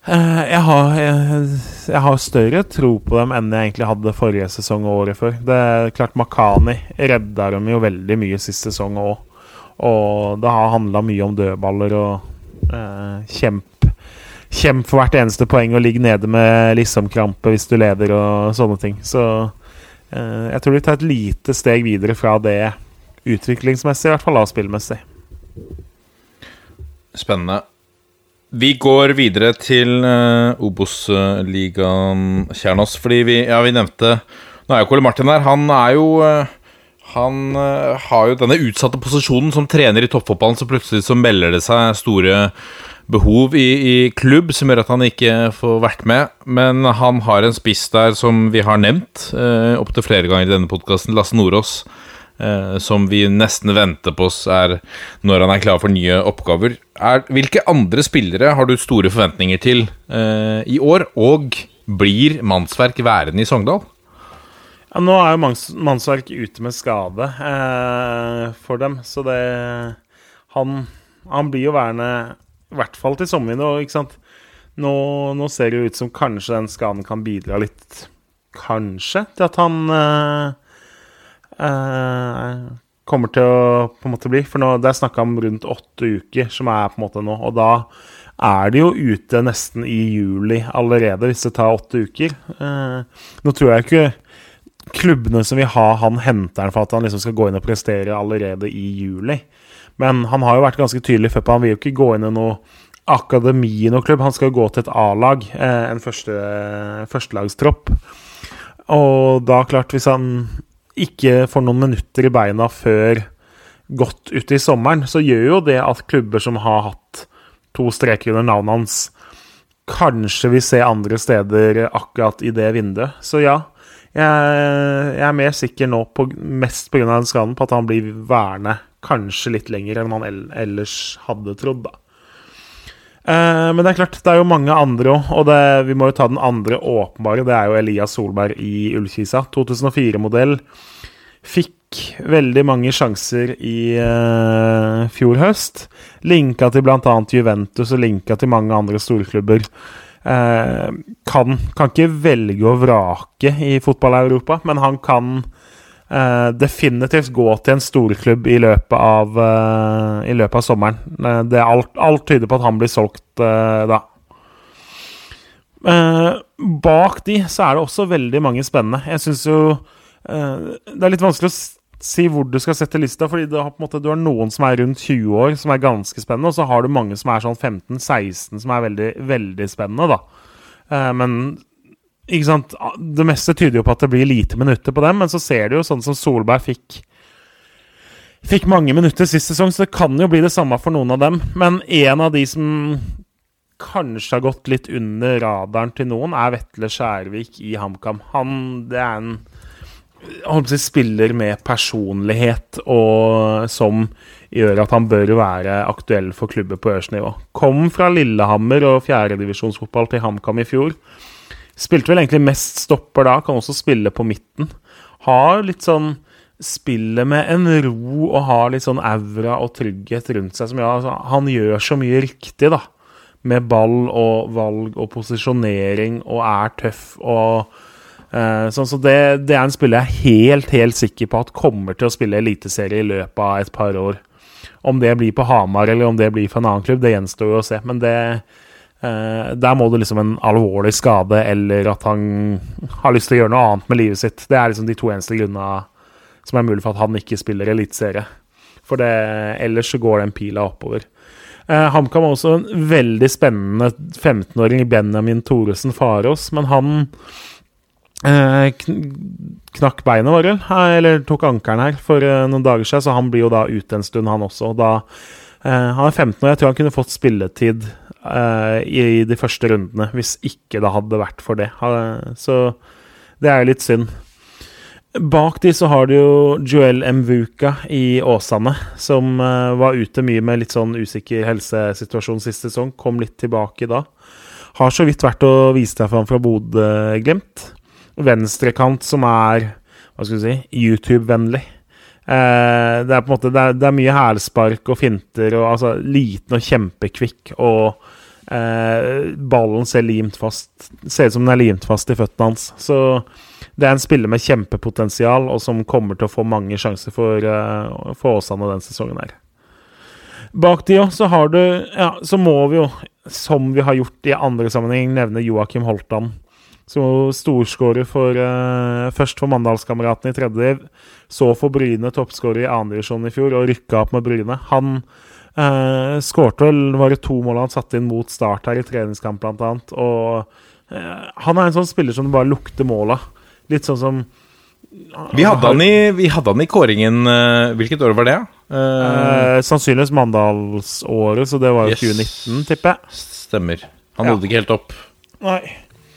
eh, jeg, har, jeg, jeg har større tro på dem enn jeg egentlig hadde forrige sesong og året før. Det er klart Makani redda dem jo veldig mye sist sesong òg. Og det har handla mye om dødballer og eh, kjemp Kjemp for hvert eneste poeng og ligg nede med liksom-krampe hvis du leder og sånne ting. Så eh, jeg tror vi tar et lite steg videre fra det utviklingsmessig, i hvert fall avspillmessig. Spennende. Vi går videre til uh, Obos-ligaen, Kjernos, fordi vi, ja, vi nevnte Nå er jo Kole Martin her. Han er jo uh, Han uh, har jo denne utsatte posisjonen som trener i toppfotballen, så plutselig så melder det seg store behov i, i klubb som gjør at han ikke får vært med. Men han har en spiss der som vi har nevnt uh, opptil flere ganger i denne podkasten, Lasse Nordås. Uh, som vi nesten venter på oss er når han er klar for nye oppgaver. Er, hvilke andre spillere har du store forventninger til eh, i år? Og blir Mannsverk værende i Sogndal? Ja, nå er jo manns, Mannsverk ute med skade eh, for dem, så det han, han blir jo værende i hvert fall til sommervinduet. ikke sant? Nå, nå, ser det jo ut som kanskje den skaden kan bidra litt Kanskje til at han eh, eh, kommer til å på en måte bli. For nå, det er snakka om rundt åtte uker, som er på en måte nå. Og da er de jo ute nesten i juli allerede, hvis det tar åtte uker. Eh, nå tror jeg ikke klubbene som vil ha han henter for at han liksom skal gå inn og prestere allerede i juli. Men han har jo vært ganske tydelig før på han vil jo ikke gå inn i noe akademi i noen klubb. Han skal jo gå til et A-lag, eh, en første, førstelagstropp. Og da, klart, hvis han ikke får noen minutter i beina før godt ute i sommeren, så gjør jo det at klubber som har hatt to streker under navnet hans, kanskje vil se andre steder akkurat i det vinduet. Så ja, jeg, er mer sikker nå, på, mest pga. den skaden, på at han blir værende kanskje litt lenger enn man ellers hadde trodd, da. Eh, men det er klart, det er jo mange andre òg, og det, vi må jo ta den andre åpenbare. Det er jo Elias Solberg i Ullkisa. 2004-modell. Fikk veldig mange sjanser i uh, fjor høst. Linka til bl.a. Juventus og linka til mange andre storklubber. Uh, kan, kan ikke velge å vrake i fotball-Europa, men han kan uh, definitivt gå til en storklubb i løpet av, uh, i løpet av sommeren. Uh, det er alt, alt, tyder på at han blir solgt da. bak de så er det også veldig mange spennende. Jeg syns jo Det er litt vanskelig å si hvor du skal sette lista, fordi har, måte, du har noen som er rundt 20 år, som er ganske spennende, og så har du mange som er sånn 15-16, som er veldig, veldig spennende, da. men ikke sant? Det meste tyder jo på at det blir lite minutter på dem, men så ser du jo sånn som Solberg fikk Fikk mange minutter sist sesong, så det kan jo bli det samme for noen av dem. Men en av de som kanskje har gått litt under radaren til noen, er Vetle Skjærvik i HamKam. Han det er en holdt på å spiller med personlighet og som gjør at han bør være aktuell for klubber på øverste nivå. Kom fra Lillehammer og fjerdedivisjonsfotball til HamKam i fjor. Spilte vel egentlig mest stopper da, kan også spille på midten. Har litt sånn Spiller med en ro og har litt sånn aura og trygghet rundt seg. Som, ja, altså, han gjør så mye riktig, da. Med ball og valg og posisjonering og er tøff og eh, sånn. Så det, det, er en spiller jeg er helt, helt sikker på at kommer til å spille eliteserie i løpet av et par år. Om det blir på Hamar eller om det blir for en annen klubb, det gjenstår jo å se. Men det, Uh, der må det liksom en alvorlig skade, eller at han har lyst til å gjøre noe annet med livet sitt. Det er liksom de to eneste grunnene som er mulig for at han ikke spiller eliteserie. For det, ellers så går den pila oppover. Uh, HamKam har også en veldig spennende 15-åring, Benjamin Thoresen Farås, men han uh, knakk beinet, var det Eller tok ankelen her for noen dager siden, så han blir jo da ute en stund, han også. Og Da, han er 15 år, jeg tror han kunne fått spilletid uh, i de første rundene, hvis ikke det hadde vært for det. Så det er litt synd. Bak de så har du jo Joel Mvuka i Åsane, som uh, var ute mye med litt sånn usikker helsesituasjon sist sesong. Kom litt tilbake da. Har så vidt vært å vise deg fram fra Bodø-Glimt. Venstrekant som er hva skal du si, YouTube-vennlig. Eh, det er på en måte det er, det er mye hælspark og finter og altså liten og kjempekvikk og eh, ballen ser limt fast Ser ut som den er limt fast i føttene hans. Så det er en spiller med kjempepotensial, og som kommer til å få mange sjanser for, uh, for Åsane denne sesongen her. Bak de òg, så har du Ja, så må vi jo, som vi har gjort i andre sammenheng, nevne Joakim Holtan. Så storskårer for uh, Først for Mandalskameratene i tredje, så for Bryne, toppskårer i andredivisjon i fjor, og rykka opp med Bryne. Han uh, skårte vel Var det to mål han satte inn mot start her i treningskamp, blant annet. Og uh, han er en sånn spiller som bare lukter mål av. Litt sånn som Vi hadde han i, vi hadde han i kåringen Hvilket år var det? Sannsynligvis Mandalsåret, så det var jo Yes. 2019, tipper jeg. stemmer. Han Ja. nådde ikke helt opp. Nei.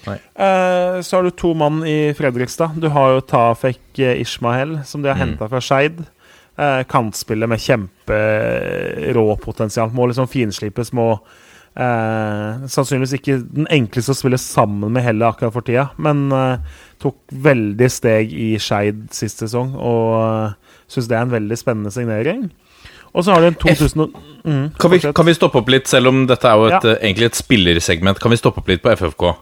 Eh, så har du to mann i Fredrikstad. Du har jo Tafek eh, Ishmael, som de har Mm. henta fra Skeid. Eh, kantspiller med kjemperåpotensial. Må liksom finslipes, må eh, Sannsynligvis ikke den enkleste å spille sammen med heller akkurat for tida, men eh, tok veldig steg i Skeid sist sesong, og eh, syns det er en veldig spennende signering. Og så har du en 2000 og- mm, Kan vi, kan vi stoppe opp litt, selv om dette er jo et, Ja. egentlig et spillersegment, kan vi stoppe opp litt på FFK?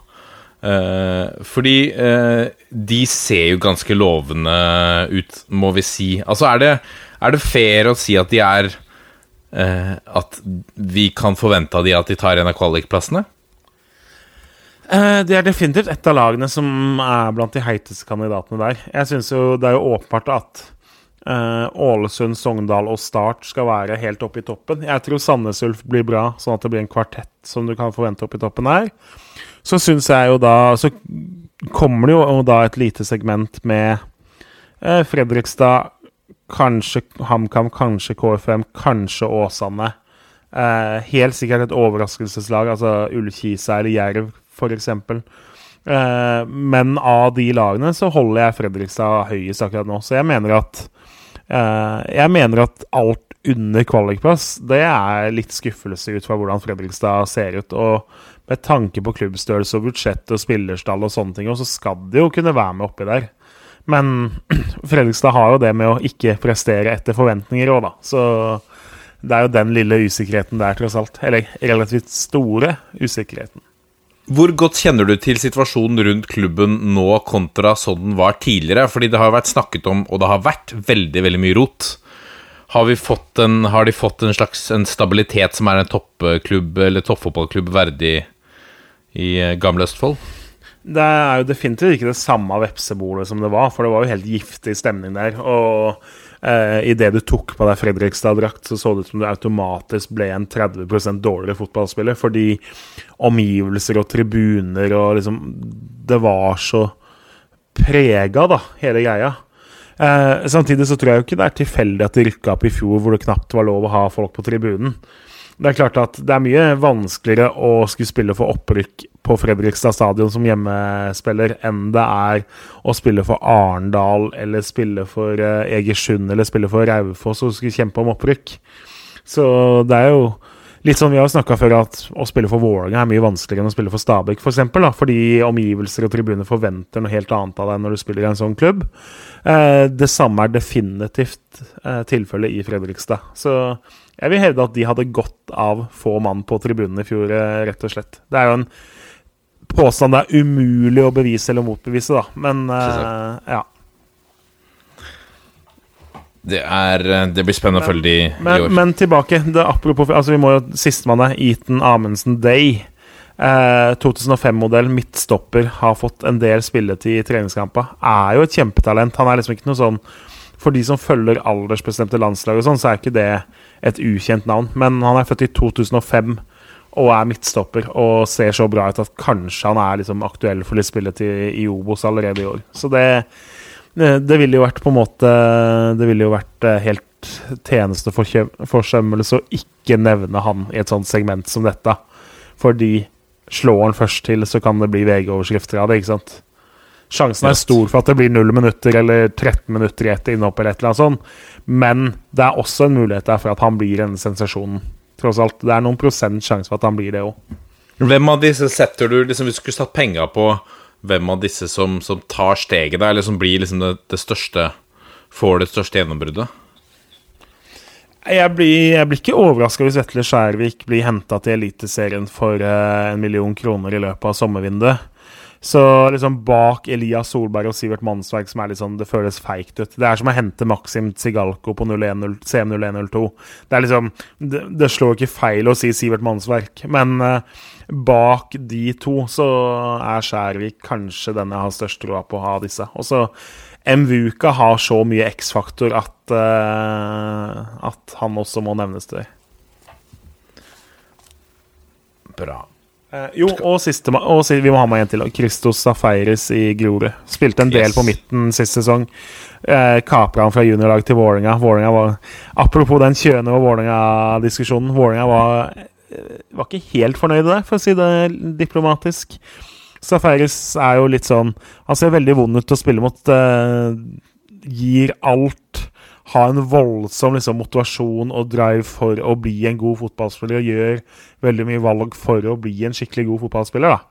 Eh, fordi uh, de ser jo ganske lovende ut, må vi si. Altså, er det, er det fair å si at de er uh, At vi kan forvente av de at de tar en av kvalikplassene? Det er definitivt et av lagene som er blant de heiteste kandidatene der. Jeg synes jo det er jo åpenbart at Ålesund, Sogndal og Start skal være helt oppe i toppen. Jeg tror Sandnes Ulf blir bra, sånn at det blir en kvartett som du kan forvente oppe i toppen her. Så syns jeg jo da Så kommer det jo da et lite segment med eh, Fredrikstad, kanskje HamKam, kanskje KFM, kanskje Åsane. Eh, helt sikkert et overraskelseslag, altså Ullkisa eller Jerv f.eks. Eh, men av de lagene så holder jeg Fredrikstad høyest akkurat nå. Så jeg mener at eh, Jeg mener at alt under kvalikplass, det er litt skuffelse ut fra hvordan Fredrikstad ser ut. Og med tanke på klubbstørrelse og budsjett og spillerstall og sånne ting, så skal de jo kunne være med oppi der. Men Fredrikstad har jo det med å ikke prestere etter forventninger òg, da. Så det er jo den lille usikkerheten der, tross alt. Eller relativt store usikkerheten. Hvor godt kjenner du til situasjonen rundt klubben nå kontra sånn den var tidligere? Fordi det har vært snakket om, og det har vært veldig veldig mye rot. Har, en, har de fått en slags en stabilitet som er en toppklubb eller toppfotballklubb verdig i eh, gamle Østfold? Det er jo definitivt ikke det samme vepsebolet som det var, for det var jo helt giftig stemning der. Og eh, idet du tok på deg Fredrikstad-drakt, så så det ut som du automatisk ble en 30% dårligere fotballspiller, fordi omgivelser og tribuner og liksom Det var så prega, da, hele greia. Eh, samtidig så tror jeg jo ikke det er tilfeldig at de rykka opp i fjor, hvor det knapt var lov å ha folk på tribunen. Det er klart at det er mye vanskeligere å skulle spille for opprykk på Fredrikstad stadion som hjemmespiller enn det er å spille for Arendal eller spille for eh, Egersund eller spille for Raufoss og skulle kjempe om opprykk. Så det er jo litt sånn vi har snakka før, at å spille for Vålerenga er mye vanskeligere enn å spille for Stabæk, f.eks., for eksempel, da, fordi omgivelser og tribuner forventer noe helt annet av deg når du spiller i en sånn klubb. Eh, det samme er definitivt eh, tilfellet i Fredrikstad. Så jeg vil hevde at de hadde godt av få mann på tribunen i fjor, eh, rett og slett. Det er jo en påstand det er umulig å bevise eller motbevise, da, men eh, ja. Det, er, eh, det blir spennende å følge de i Men, år. men tilbake. Det, apropos altså Vi må jo Sistemann er Eaton Amundsen Day. Eh, 2005-modell midtstopper har fått en del spilletid i treningskamper. Er jo et kjempetalent. Han er liksom ikke noe sånn For de som følger aldersbestemte landslag og sånn, så er ikke det et ukjent navn. Men han er født i 2005 og er midtstopper og ser så bra ut at kanskje han er liksom aktuell for litt spilletid i Obos allerede i år. Så det det ville jo vært på en måte Det ville jo vært eh, helt tjenesteforsømmelse å ikke nevne han i et sånt segment som dette. Fordi slår han først til, så kan det bli VG-overskrifter av det, ikke sant? Sjansen er stor for at det blir 0 minutter eller 13 minutter i et innhopp eller et eller annet sånt. Men det er også en mulighet der for at han blir denne sensasjonen. Tross alt. Det er noen prosent sjanse for at han blir det òg. Hvem av disse setter du liksom, Hvis du skulle satt penger på hvem av disse som, som tar steget, der, eller som blir liksom det, det største Får det største gjennombruddet? Jeg blir, jeg blir ikke overraska hvis Vetle Skjærvik blir henta til Eliteserien for eh, en million kroner i løpet av sommervinduet. Så liksom bak Elias Solberg og Sivert Mannsverk, som er litt sånn, det føles feigt ut. Det er som å hente Maxim Tsigalko på 01, CM0102. Det er liksom det, det, slår ikke feil å si Sivert Mannsverk, men uh, bak de to så er Skjærvik kanskje den jeg har størst tro på å ha disse. Og så Mvuka har så mye X-faktor at, uh, at han også må nevnes til. Bra. Uh, jo, og, siste, og vi må ha med en til. Christos Safaris i Grorud. Spilte en del yes. på midten sist sesong. Eh, Kapra han fra juniorlag til Vålerenga. Var, apropos den Kjøne og Vålerenga-diskusjonen. Vålerenga var, var ikke helt fornøyde der, for å si det diplomatisk. Safaris er jo litt sånn Han ser veldig vond ut til å spille mot. Eh, gir alt. Ha en voldsom liksom, motivasjon og drive for å bli en god fotballspiller. Og gjør veldig mye valg for å bli en skikkelig god fotballspiller.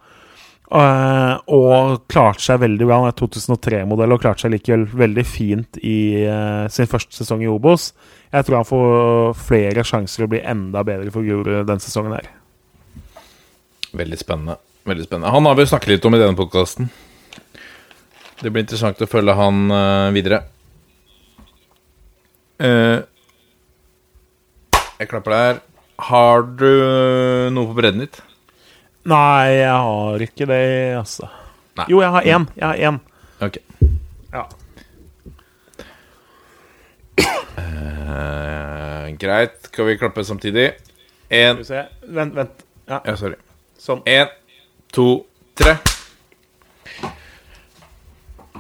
Uh, og klarte seg veldig bra. Han er 2003-modell og klarte seg likevel veldig fint i uh, sin første sesong i Obos. Jeg tror han får flere sjanser å bli enda bedre for Grorud denne sesongen her. Veldig spennende. Veldig spennende. Han har vi snakket litt om i denne podkasten. Det blir interessant å følge han uh, videre. Uh, jeg klapper der. Har du noe på bredden ditt? Nei, jeg har ikke det, altså. Nei. Jo, jeg har én. Jeg har én. Ok. Ja. Uh, greit. Skal vi klappe samtidig? Én Vent, vent. Ja. ja, sorry. Sånn. En to, tre.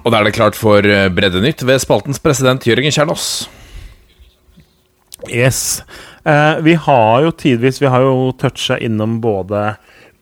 Og da er det klart for eh, Breddenytt ved spaltens president Jørgen Kjernås. Yes. Eh, vi har jo tidvis Vi har jo toucha innom både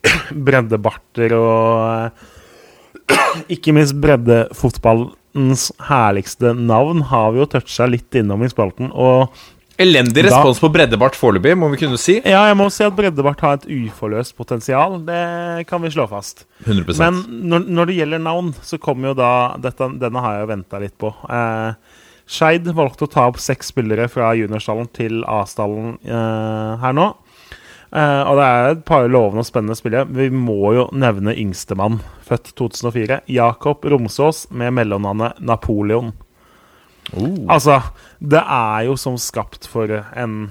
breddebarter og eh, Ikke minst breddefotballens herligste navn har vi jo toucha litt innom i spalten. Og Elendig respons da, på breddebart foreløpig, må vi kunne si. Ja, jeg må si at breddebart har et uforløst potensial. Det kan vi slå fast. 100%. Men når, når det gjelder navn, så kommer jo da dette, Denne har jeg jo venta litt på. Eh, Skeid valgte å ta opp seks spillere fra juniorstallen til A-stallen eh, her nå. Eh, og det er et par lovende og spennende spillere. Vi må jo nevne yngstemann, født 2004. Jakob Romsås med mellomnavnet Napoleon. Oh. Altså, det er jo som skapt for en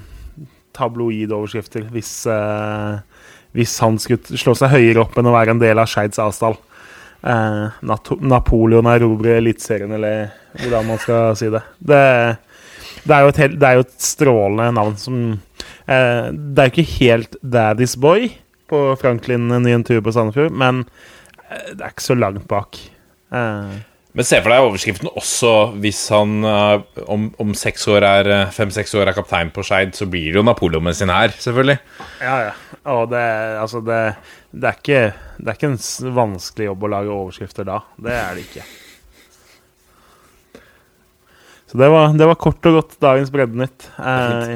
tabloidoverskrifter hvis, eh, hvis han skulle slå seg høyere opp enn å være en del av Skeids avstall. Uh, Napoleon erobrer Eliteserien, eller hvordan man skal si det. Det, det, er, jo et, det er jo et strålende navn som eh, Det er jo ikke helt Daddy's Boy på Franklin ny en tur på Sandefjord, men det er ikke så langt bak. Eh. men se for deg overskriften også hvis han uh, om, om seks år er eh, fem-seks år er kaptein på Skeid, så blir det jo Napoleon med sin her, selvfølgelig. Ja, ja. Og det, altså det, det, er ikke, det er ikke en vanskelig jobb å lage overskrifter da. Det er det ikke. Så det var, det var kort og godt dagens Breddenytt. Eh,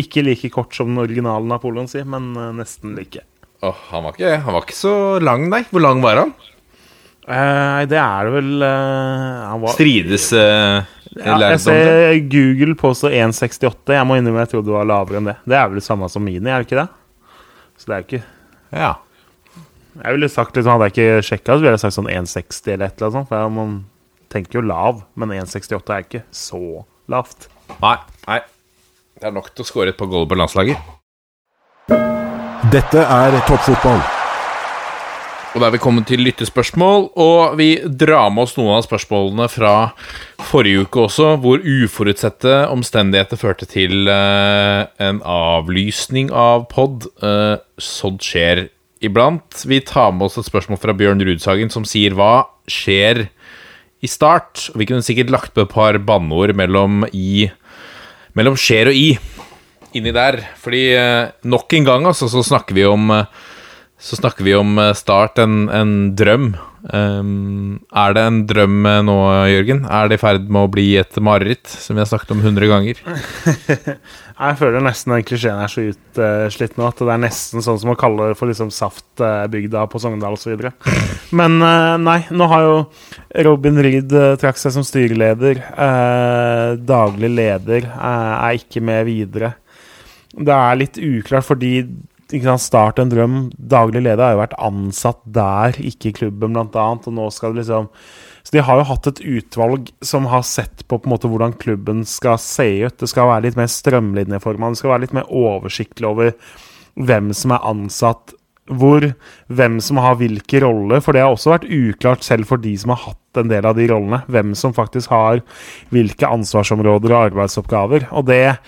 ikke like kort som den originale Napoleon, sier, men eh, nesten like. Oh, han, var ikke, han var ikke så lang, nei. Hvor lang var han? Nei, uh, det er det vel uh, var, Strides uh, ja, Jeg ser Google påstår 1,68. Jeg må innrømme jeg trodde det var lavere enn det. Det er vel det samme som Mini, er det ikke det? Så det er jo ikke Ja. Jeg ville sagt liksom, Hadde jeg ikke sjekka, så ville jeg sagt sånn 1,60 eller et eller annet. For man tenker jo lav, men 1,68 er ikke så lavt. Nei. nei. Det er nok til å skåre et par goal på landslaget. Dette er toppfotball. Og da er vi kommet til lyttespørsmål, og vi drar med oss noen av spørsmålene fra forrige uke også, hvor uforutsette omstendigheter førte til uh, en avlysning av pod. Uh, sånt skjer iblant. Vi tar med oss et spørsmål fra Bjørn Rudsagen som sier hva skjer i start? Og vi kunne sikkert lagt på et par banneord mellom i Mellom skjer og i inni der. Fordi uh, nok en gang altså, så snakker vi om uh, så snakker vi om eh, Start, en, en drøm Um, er det en drøm nå, Jørgen? Er det i ferd med å bli et mareritt, som vi har snakket om 100 ganger? Jeg føler nesten den klisjeen er så utslitt nå at det er nesten sånn som å kalle det for liksom saftbygda på Sogndal osv. Men eh, nei, nå har jo Robin Reed eh, trakk seg som styreleder. Eh, daglig leder eh, er ikke med videre. Det er litt uklart fordi Start en drøm. Daglig leder har jo vært ansatt der, ikke i klubben, blant annet. Og nå skal det liksom Så de har jo hatt et utvalg som har sett på, på en måte hvordan klubben skal se ut. Det skal være litt mer strømlinjeforma. Det skal være litt mer oversiktlig over hvem som er ansatt hvor, hvem som har hvilke roller. For det har også vært uklart selv for de som har hatt en del av de rollene. Hvem som faktisk har hvilke ansvarsområder og arbeidsoppgaver. Og det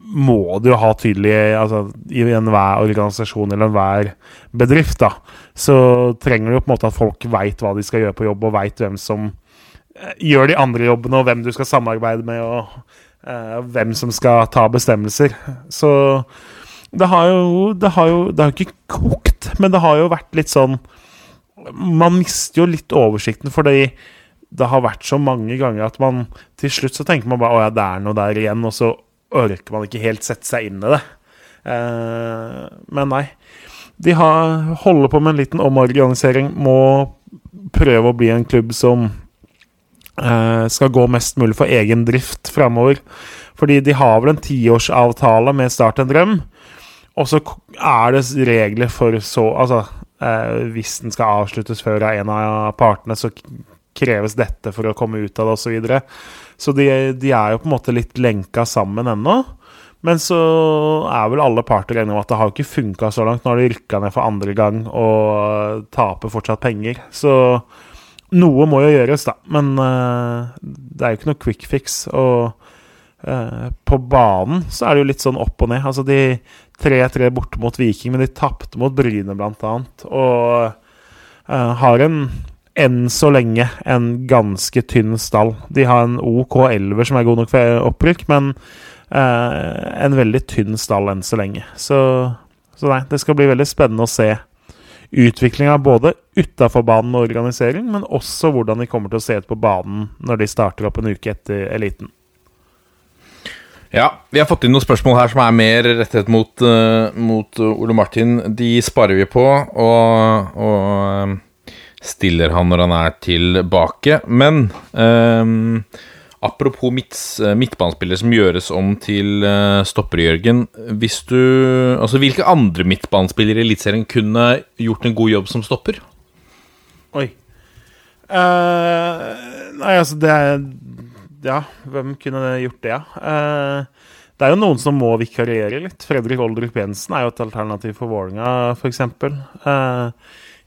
må du ha tydelig altså, I enhver organisasjon eller enhver bedrift, da, så trenger du på en måte at folk veit hva de skal gjøre på jobb, og veit hvem som eh, gjør de andre jobbene, og hvem du skal samarbeide med, og uh, hvem som skal ta bestemmelser. Så det har jo Det har jo det har ikke kokt, men det har jo vært litt sånn Man mister jo litt oversikten, fordi det har vært så mange ganger at man til slutt så tenker man bare å ja, det er noe der igjen, og så orker man ikke helt sette seg inn i det. Eh, men nei. De har, holder på med en liten omorganisering. Må prøve å bli en klubb som eh, skal gå mest mulig for egen drift framover. Fordi de har vel en tiårsavtale med Start en drøm. Og så er det regler for så Altså, eh, hvis den skal avsluttes før av en av partene, så kreves dette for å komme ut av det, osv. Så, de, de, er jo på en måte litt lenka sammen ennå. Men så er vel alle parter enige om at det har ikke funka så langt. Nå har de rykka ned for andre gang og taper fortsatt penger. Så noe må jo gjøres, da. Men uh, det er jo ikke noe quick fix. Og uh, på banen så er det jo litt sånn opp og ned. Altså de 3-3 borte mot Viking, men de tapte mot Bryne, blant annet. Og uh, har en enn så lenge en ganske tynn stall. De har en OK elver som er god nok for opprykk, men eh, en veldig tynn stall enn så lenge. Så, så nei, det skal bli veldig spennende å se utviklinga både utafor banen og organisering, men også hvordan de kommer til å se ut på banen når de starter opp en uke etter eliten. Ja, vi har fått inn noen spørsmål her som er mer rettet mot, uh, mot Ole Martin. De sparer vi på, og, og stiller han når han er tilbake. Men eh, apropos midt, midtbanespillere som gjøres om til eh, stopper, Jørgen. Hvis du, altså, hvilke andre midtbanespillere i Eliteserien kunne gjort en god jobb som stopper? Oi. Uh, nei, altså, det Ja, hvem kunne gjort det? Uh, det er jo noen som må vikariere litt. Fredrik Oldrup Jensen er jo et alternativ for Vålerenga, f.eks. Uh,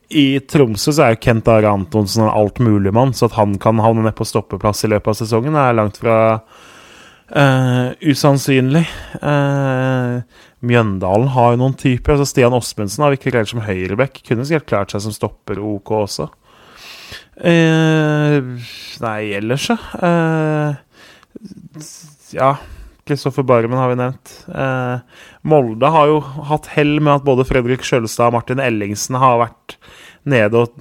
i Tromsø så er jo Kent Are Antonsen en altmuligmann, så at han kan havne ned på stoppeplass i løpet av sesongen, er langt fra uh, usannsynlig. Uh, Mjøndalen har jo noen typer. altså Stian Osmundsen har vi ikke klart som høyreback. Kunne sikkert klart seg som stopper OK også. Uh, nei, ellers, ja. ja. Kristoffer Barmen har vi nevnt. Eh, Molde har jo hatt hell med at både Fredrik Sjølstad og Martin Ellingsen har vært nede og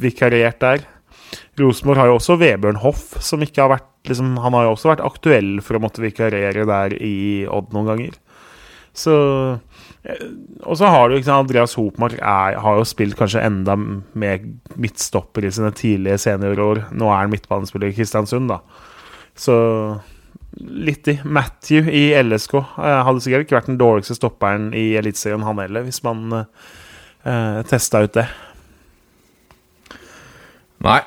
vikariert der. Rosenborg har jo også Vebjørn Hoff, som ikke har vært liksom, Han har jo også vært aktuell for å måtte vikariere der i Odd noen ganger. Så eh, Og så har du sant, Andreas Hopmark er, har jo spilt kanskje enda mer midtstopper i sine tidlige seniorår. Nå er han midtbanespiller i Kristiansund, da. Så litt i. Matthew i LSK uh, hadde sikkert ikke vært den dårligste stopperen i Eliteserien, han heller, hvis man eh, testa ut det. Nei.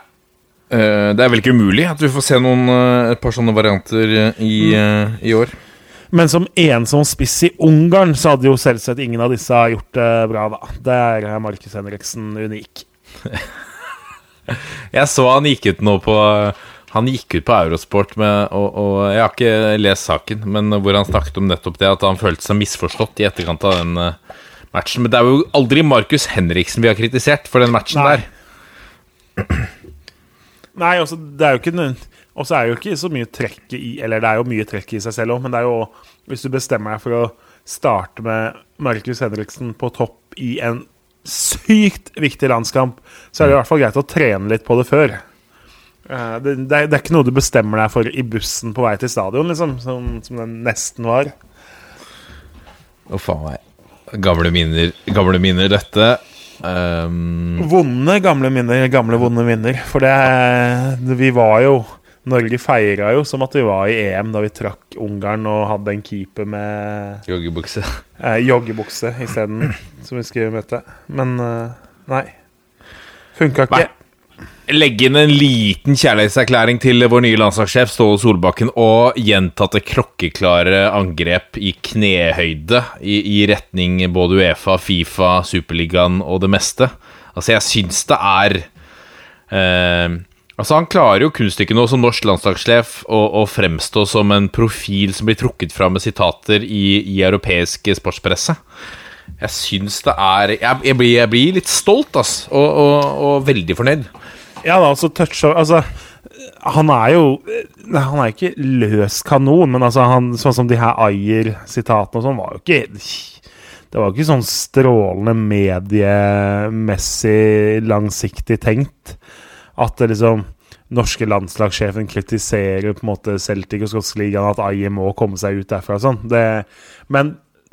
Uh, det er vel ikke umulig at vi får se noen, uh, et par sånne varianter i, uh, i, år. Men som ensom spiss i Ungarn, så hadde jo selvsagt ingen av disse gjort det bra, da. Der er Markus Henriksen unik. Jeg så han gikk ut nå på han gikk ut på Eurosport med og, og, Jeg har ikke lest saken, men hvor han snakket om nettopp det at han følte seg misforstått i etterkant av den matchen. Men det er jo aldri Markus Henriksen vi har kritisert for den matchen Nei. der. Nei, også, altså, det er jo ikke Og så er jo ikke så mye trekk i Eller det er jo mye trekk i seg selv òg, men det er jo Hvis du bestemmer deg for å starte med Markus Henriksen på topp i en sykt viktig landskamp, så er det i hvert fall greit å trene litt på det før. Eh, det, det, er, det, er, ikke noe du bestemmer deg for i bussen på vei til stadion, liksom, som, som det nesten var. Å, oh, faen meg. Gamle minner, gamle minner, dette. Um... Vonde gamle minner, gamle vonde minner. For det Vi var jo Norge feira jo som at vi var i EM da vi trakk Ungarn og hadde en keeper med Joggebukse. Eh, joggebukse isteden, som vi skulle møte. Men eh, nei. Funka ikke. Legge inn en liten kjærlighetserklæring til vår nye landslagssjef Ståle Solbakken og gjentatte klokkeklare angrep i knehøyde i, i retning både Uefa, Fifa, Superligaen og det meste. Altså, jeg syns det er eh, Altså Han klarer jo kunststykket nå som norsk landslagssjef å, fremstå som en profil som blir trukket fram med sitater i, i europeisk sportspresse. Jeg syns det er Jeg, jeg, blir, jeg blir, litt stolt, ass, og, og, og veldig fornøyd. Ja da, altså toucha Altså, han er jo Han er ikke løs kanon, men altså, han, sånn som de her Ayer-sitatene og sånn, var jo ikke det var jo ikke sånn strålende mediemessig langsiktig tenkt at det liksom norske landslagssjefen kritiserer på en måte Celtic og Skotsligaen, at Aye må komme seg ut derfra og sånn. Men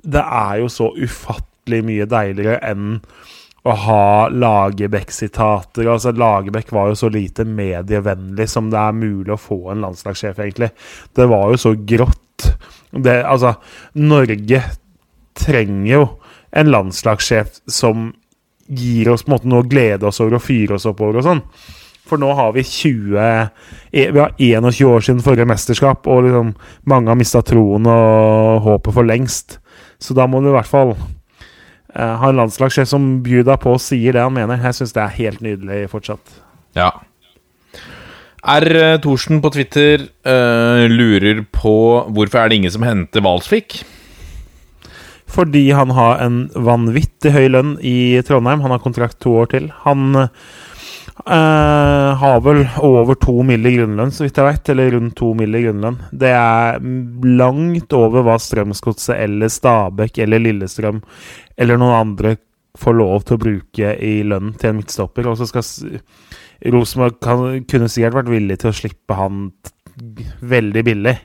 det er jo så ufattelig mye deiligere enn å ha Lagerbäck-sitater. Altså, Lagerbäck var jo så lite medievennlig som det er mulig å få en landslagssjef, egentlig. Det var jo så grått. Det, altså, Norge trenger jo en landslagssjef som gir oss på en måte noe å glede oss over og fyre oss oppover og sånn. For nå har vi 20 e, Vi har 21 år siden forrige mesterskap, og liksom mange har mista troen og håpet for lengst. Så da må du i hvert fall uh, ha en landslagssjef som bjuda på og sier det han mener. Jeg syns det er helt nydelig fortsatt. Ja. R. Eh, Thorsen på Twitter uh, lurer på hvorfor er det ingen som henter Valsvik? Fordi han har en vanvittig høy lønn i Trondheim. Han har kontrakt to år til. Han Uh, har vel over to mill. i grunnlønn, så vidt jeg vet. Eller rundt to mill. i grunnlønn. Det er langt over hva Strømsgodset eller Stabæk eller Lillestrøm eller noen andre får lov til å bruke i lønn til en midtstopper. Og så skal Rosenborg kunne sikkert vært villig til å slippe han veldig billig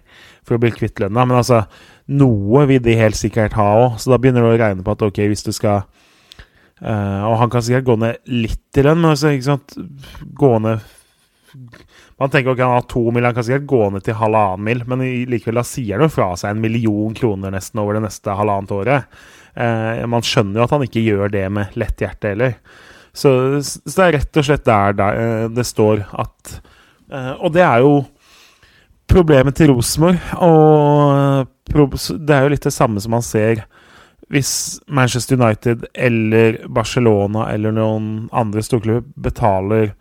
for å bli kvitt lønna, men altså Noe vil de helt sikkert ha òg, så da begynner du å regne på at ok, hvis du skal Uh, og han kan sikkert gå ned litt i lønn, men altså, ikke sant Gå ned Man tenker ok, han har to mil, han kan sikkert gå ned til halvannen mil, men likevel da sier han jo fra seg en million kroner nesten over det neste halvannet året. Uh, man skjønner jo at han ikke gjør det med lett hjerte heller. Så, så, det er rett og slett der, der uh, det står at Og det er jo problemet til Rosenborg. Og det er jo litt det samme som man ser hvis Manchester United eller Barcelona eller noen andre storklubber betaler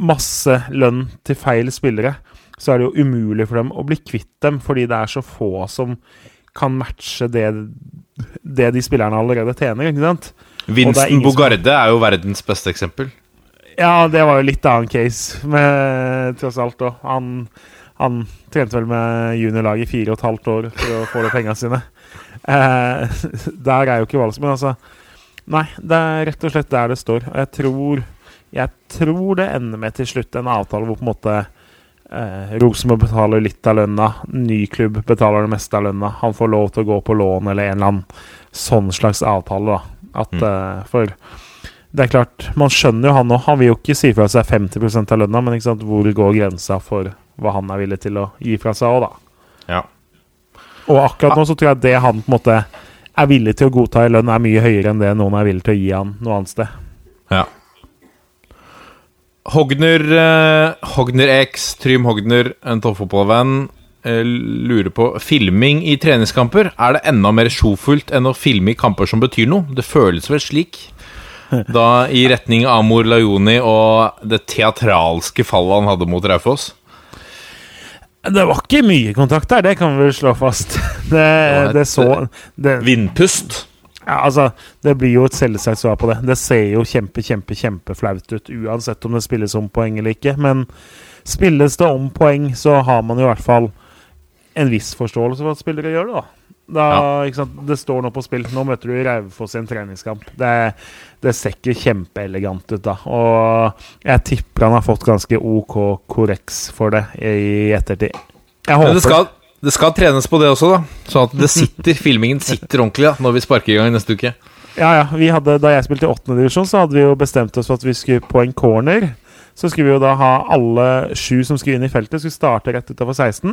masse lønn til feil spillere, så er det jo umulig for dem å bli kvitt dem, fordi det er så få som kan matche det, det de spillerne allerede tjener. ikke sant? Vincent Bogarde er jo verdens beste eksempel. Ja, det var jo litt annen case, med, tross alt. Han, han trente vel med juniorlaget i fire og et halvt år for å få de pengene sine. Eh, der er jo ikke valget men altså Nei, det er rett og slett der det står. Og jeg tror, jeg tror det ender med til slutt en avtale hvor på en måte eh, Rosenborg betaler litt av lønna, ny klubb betaler det meste av lønna. Han får lov til å gå på lån eller en eller annen sånn slags avtale, da. At, mm. eh, for det er klart, man skjønner jo han òg. Han vil jo ikke si fra seg 50% av lønna, men hvor går grensa for hva han er villig til å gi fra seg òg, da. Ja. Og akkurat nå så tror jeg det han på en måte er villig til å godta i lønn, er mye høyere enn det noen er villig til å gi han noe annet sted. Ja. Hogner, eh, Hogner X, Trym Hogner, en toppfotballvenn, eh, lurer på Filming i treningskamper. Er det enda mer sjofullt enn å filme i kamper som betyr noe? Det føles vel slik? Da i retning Amor Lajoni og det teatralske fallet han hadde mot Raufoss? Det var ikke mye kontakt der, det kan vi vel slå fast. Det, det, det så det, Vindpust? Ja, altså, det blir jo et selvsagt svar på det. Det ser jo kjempe, kjempe, kjempeflaut ut, uansett om det spilles om poeng eller ikke. Men spilles det om poeng, så har man jo i hvert fall en viss forståelse for at spillere gjør det, da. Da, sant? Det står nå på spill. Nå møter du Raufoss i en treningskamp. Det, det ser ikke kjempeelegant ut da. Og jeg tipper han har fått ganske OK korreks for det i ettertid. Jeg Men håper det skal, det skal trenes på det også, da. Sånn at det sitter, filmingen sitter ordentlig da, når vi sparker i gang neste uke. Ja, ja. Vi hadde, da jeg spilte i åttendedivisjon, så hadde vi jo bestemt oss for at vi skulle på en corner. Så skulle vi jo da ha alle sju som skulle inn i feltet, skulle starte rett utover 16.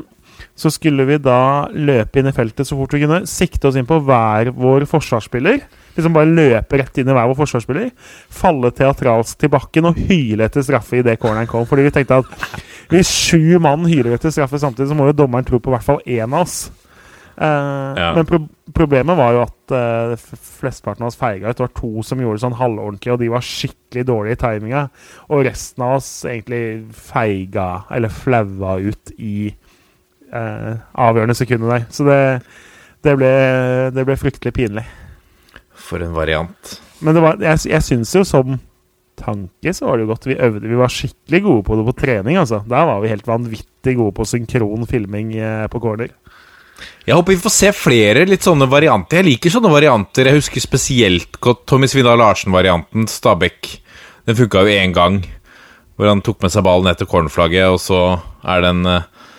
Så skulle vi da løpe inn i feltet så fort vi kunne, sikte oss inn på hver vår forsvarsspiller. Liksom bare løpe rett inn i hver vår forsvarsspiller. Falle teatralsk til bakken og hyle etter straffe idet corneren kom. Fordi vi tenkte at hvis sju mann hyler etter straffe samtidig, så må jo dommeren tro på i hvert fall én av oss. Uh, Ja. Men pro problemet var jo at uh, flesteparten av oss feiga ut. Det var to som gjorde det sånn halvordentlig, og de var skikkelig dårlige i timinga. Og resten av oss egentlig feiga, eller flaua ut i uh, avgjørende sekundet der. Så det, det, ble, det ble fryktelig pinlig. For en variant. Men det var, jeg, jeg syns jo som tanke så var det jo godt. Vi øvde, vi var skikkelig gode på det på trening, altså. Der var vi helt vanvittig gode på synkron filming eh, på corner. Jeg håper vi får se flere litt sånne varianter. Jeg liker sånne varianter. Jeg husker spesielt godt Tommy Svindal Larsen-varianten, Stabæk. Den funka jo én gang, hvor han tok med seg ballen etter cornerflagget, og så er det en, eh,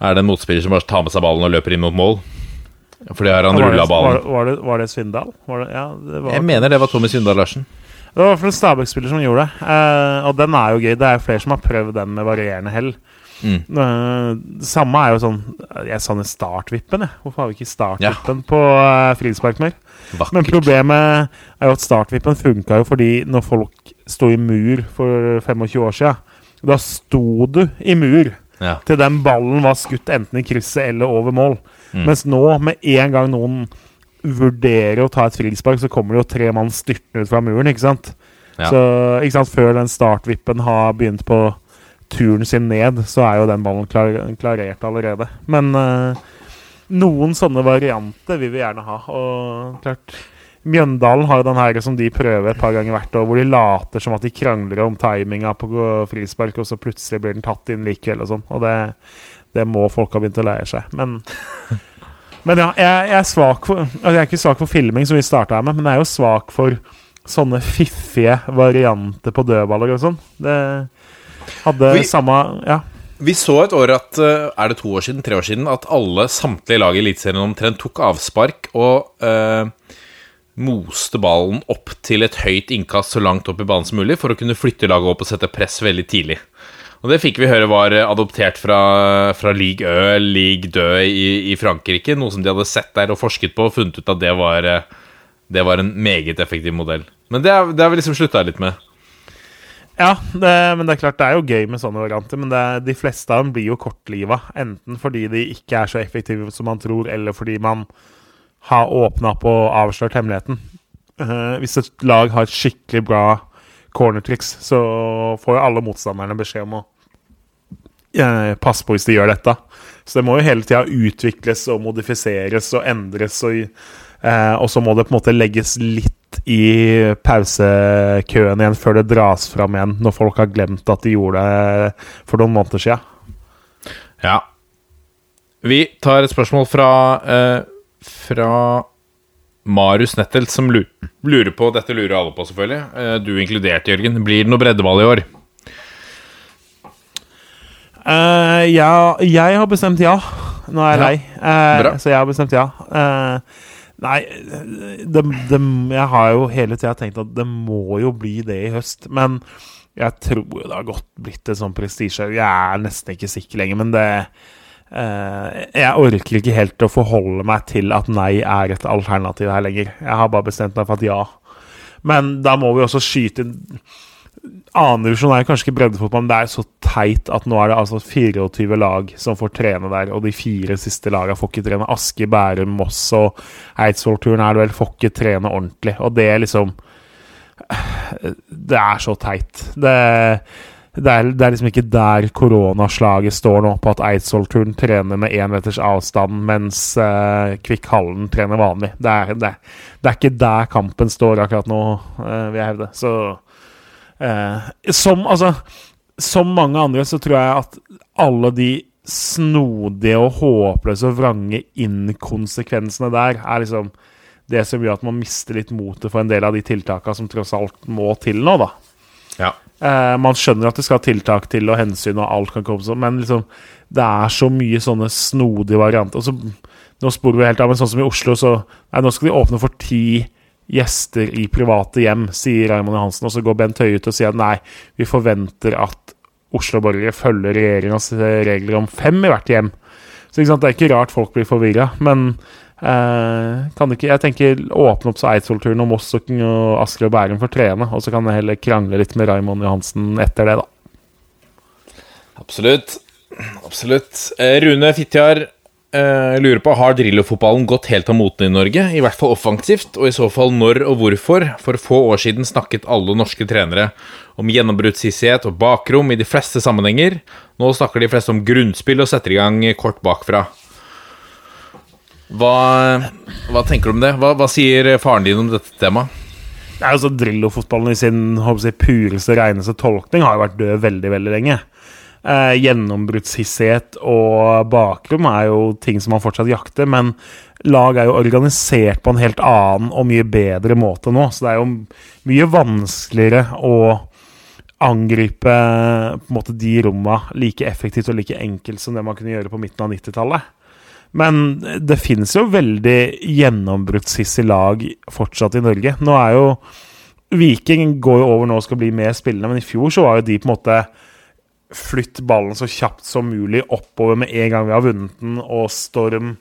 er det en motspiller som bare tar med seg ballen og løper inn mot mål. Fordi har han det, rulla ballen. var, det, var det Svindal? Var det, ja, det var, Jeg mener det var Tommy Svindal Larsen. Det var i hvert fall en Stabæk-spiller som gjorde det. Eh, og den er jo gøy. Det er jo flere som har prøvd den med varierende hell. Mm. Eh, samme er jo sånn Jeg sa den startvippen, jeg. Hvorfor har vi ikke startvippen på uh, frispark mer? Men problemet er jo at startvippen funka jo fordi når folk sto i mur for 25 år siden, da sto du i mur Ja. til den ballen var skutt enten i krysset eller over mål. Mm. Mens nå, med en gang noen vurderer å ta et frispark, så kommer det jo tre mann styrtende ut fra muren, ikke sant? Ja. Så ikke sant, før den startvippen har begynt på turen sin ned, så er jo den ballen klar, klarert allerede. Men uh, noen sånne varianter vil vi gjerne ha. Og klart Mjøndalen har jo den her som de prøver et par ganger hvert år, hvor de later som at de krangler om timinga på frispark, og så plutselig blir den tatt inn likevel og sånn. Og det, det må folk ha begynt å lære seg. Men men ja, jeg, jeg er svak for altså Jeg er ikke svak for filming, som vi starta her med, men jeg er jo svak for sånne fiffige varianter på dødballer og sånn. Det hadde Vi- samme Ja. Vi så et år at eh, Er det to år siden? Tre år siden? At alle samtlige lag i Eliteserien omtrent tok avspark og eh, moste ballen opp til et høyt innkast så langt opp i banen som mulig for å kunne flytte laget opp og sette press veldig tidlig. Og det fikk vi høre var eh, adoptert fra, fra league Ø, league Dø i, i Frankrike. Noe som de hadde sett der og forsket på og funnet ut at det var, eh, det var en meget effektiv modell. Men det, har vi liksom slutta litt med. Ja, det, men det er klart det er jo gøy med sånne varianter. Men er- de fleste av dem blir jo kortliva. Enten fordi de ikke er så effektive som man tror, eller fordi man har åpna opp og avslørt hemmeligheten. Eh, hvis et lag har et skikkelig bra cornertriks, så får jo alle motstanderne beskjed om å eh, passe på hvis de gjør dette. Så det må jo hele tida utvikles og modifiseres og endres. Og, eh, og så må det på en måte legges litt i pausekøen igjen før det dras fram igjen, når folk har glemt at de gjorde det for noen måneder sia. Ja. Vi tar et spørsmål fra eh, Fra Marius Nettelt, som lurer på Dette lurer alle på, selvfølgelig. Eh, du inkludert, Jørgen. Blir det noe breddeball i år? Uh, ja, jeg har bestemt ja. Nå er jeg lei, uh, så jeg har bestemt ja. Uh, nei, det, det, jeg har jo hele tida tenkt at det må jo bli det i høst. Men jeg tror det har gått blitt et sånn prestisje. Jeg er nesten ikke sikker lenger, men det Jeg orker ikke helt å forholde meg til at nei er et alternativ her lenger. Jeg har bare bestemt meg for at ja. Men da må vi også skyte inn Annendivisjon er kanskje ikke breddefotball, men det er så teit at nå er det altså 24 lag som får trene der, og de fire siste lagene får ikke trene. Aske, Bærum, Moss og Eidsvollturen er det vel, får ikke trene ordentlig. Og det er liksom Det er så teit. Det, det, er, det er liksom ikke der koronaslaget står nå, på at Eidsvoll-turen trener med én meters avstand, mens uh, Kvikk-Hallen trener vanlig. Det er, det, det er ikke der kampen står akkurat nå, uh, vil jeg hevde. Så uh, som, altså, som mange andre så tror jeg at alle de snodige og håpløse og vrange inkonsekvensene der er liksom det som gjør at man mister litt motet for en del av de tiltakene som tross alt må til nå, da. Ja. Eh, man skjønner at det skal tiltak til og hensyn, og alt kan komme sånn, men liksom, det er så mye sånne snodige varianter. Så, nå sporer vi helt av, men sånn som i Oslo, så Nei, nå skal de åpne for ti gjester i private hjem, sier Raymond Johansen. Og så går Bent Høie ut og sier at nei, vi forventer at Oslo-borgere følger regjeringas regler om fem i hvert hjem. Så det er ikke rart folk blir forvirra, men kan ikke, jeg tenker åpne opp så Eidsvollturen og Moss og Asker og Bærum får trene, og så kan jeg heller krangle litt med Raymond Johansen etter det, da. Absolutt. Absolutt. Eh, Rune Fitjar eh, lurer på har Drillo-fotballen gått helt av moten i Norge, i hvert fall offensivt, og i så fall når og hvorfor. For få år siden snakket alle norske trenere om gjennombruddshissighet og bakrom i de fleste sammenhenger. Nå snakker de fleste om grunnspill og setter i gang kort bakfra. Hva, hva tenker du om det? Hva, hva sier faren din om dette temaet? Det er jo så Drillo-fotballen i sin jeg, pureste, reneste tolkning har jo vært død veldig, veldig lenge. Eh, gjennombruddshissighet og bakrom er jo ting som man fortsatt jakter, men lag er jo organisert på en helt annen og mye bedre måte nå, så det er jo mye vanskeligere å angripe måte de romma like effektivt og like enkelt som det man kunne gjøre på midten av 90-tallet. Men det finnes jo veldig gjennombruddshissige lag fortsatt i Norge. Nå er jo Viking går jo over nå og skal bli mer spillende, men i fjor så var jo de på en måte Flytt ballen så kjapt som mulig oppover med en gang vi har vunnet den, og storm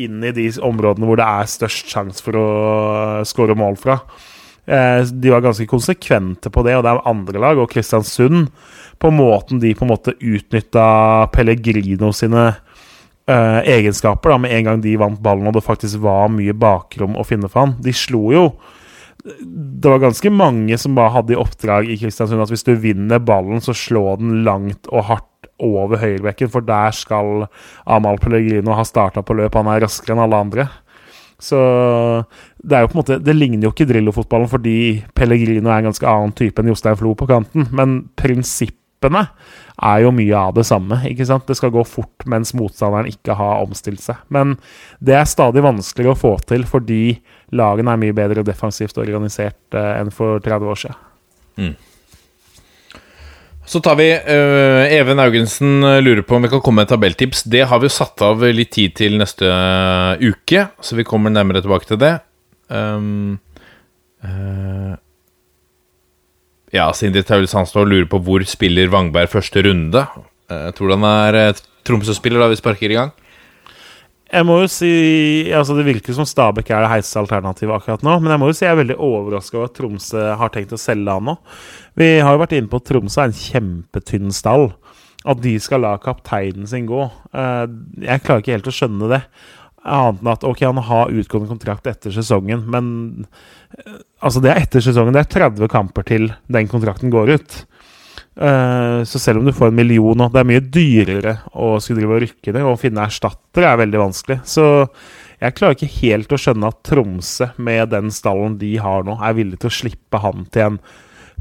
inn i de områdene hvor det er størst sjanse for å skåre mål fra. Eh, de var ganske konsekvente på det, og det er andre lag, og Kristiansund, på måten de på en måte utnytta Pellegrino sine uh, egenskaper da, med en gang de vant ballen og det faktisk var mye bakrom å finne for han. De slo jo Det var ganske mange som bare hadde i oppdrag i Kristiansund at hvis du vinner ballen, så slå den langt og hardt over høyrebekken, for der skal Amal Pellegrino ha starta på løp. Han er raskere enn alle andre. Så det er jo på en måte Det ligner jo ikke Drillo-fotballen fordi Pellegrino er en ganske annen type enn Jostein Flo på kanten, men prinsippene er jo mye av det samme. ikke sant? Det skal gå fort mens motstanderen ikke har omstilt seg. Men det er stadig vanskeligere å få til fordi lagene er mye bedre defensivt organisert eh, enn for 30 år siden. Mm. Så tar vi uh, Even Augensen lurer på om vi kan komme med tabelltips. Det har vi jo satt av litt tid til neste uh, uke, så vi kommer nærmere tilbake til det. Um, uh, ja, Sindre Taul Sandstad lurer på hvor spiller Vangberg første runde. Jeg eh, tror han er eh, Tromsø-spiller da vi sparker i gang. Jeg må jo si altså Det virker som Stabæk er det heiteste alternativet akkurat nå. Men jeg må jo si jeg er veldig overraska over at Tromsø har tenkt å selge han nå. Vi har jo vært inne på at Tromsø er en kjempetynn stall. At de skal la kapteinen sin gå. Eh, jeg klarer ikke helt å skjønne det. Annet enn at ok, han har utgående kontrakt etter sesongen, men eh, altså det er etter sesongen. Det er 30 kamper til den kontrakten går ut. Uh, så selv om du får en million nå, det er mye dyrere å skulle drive og rykke ned. Å finne erstattere er veldig vanskelig. Så jeg klarer ikke helt å skjønne at Tromsø, med den stallen de har nå, er villig til å slippe han til en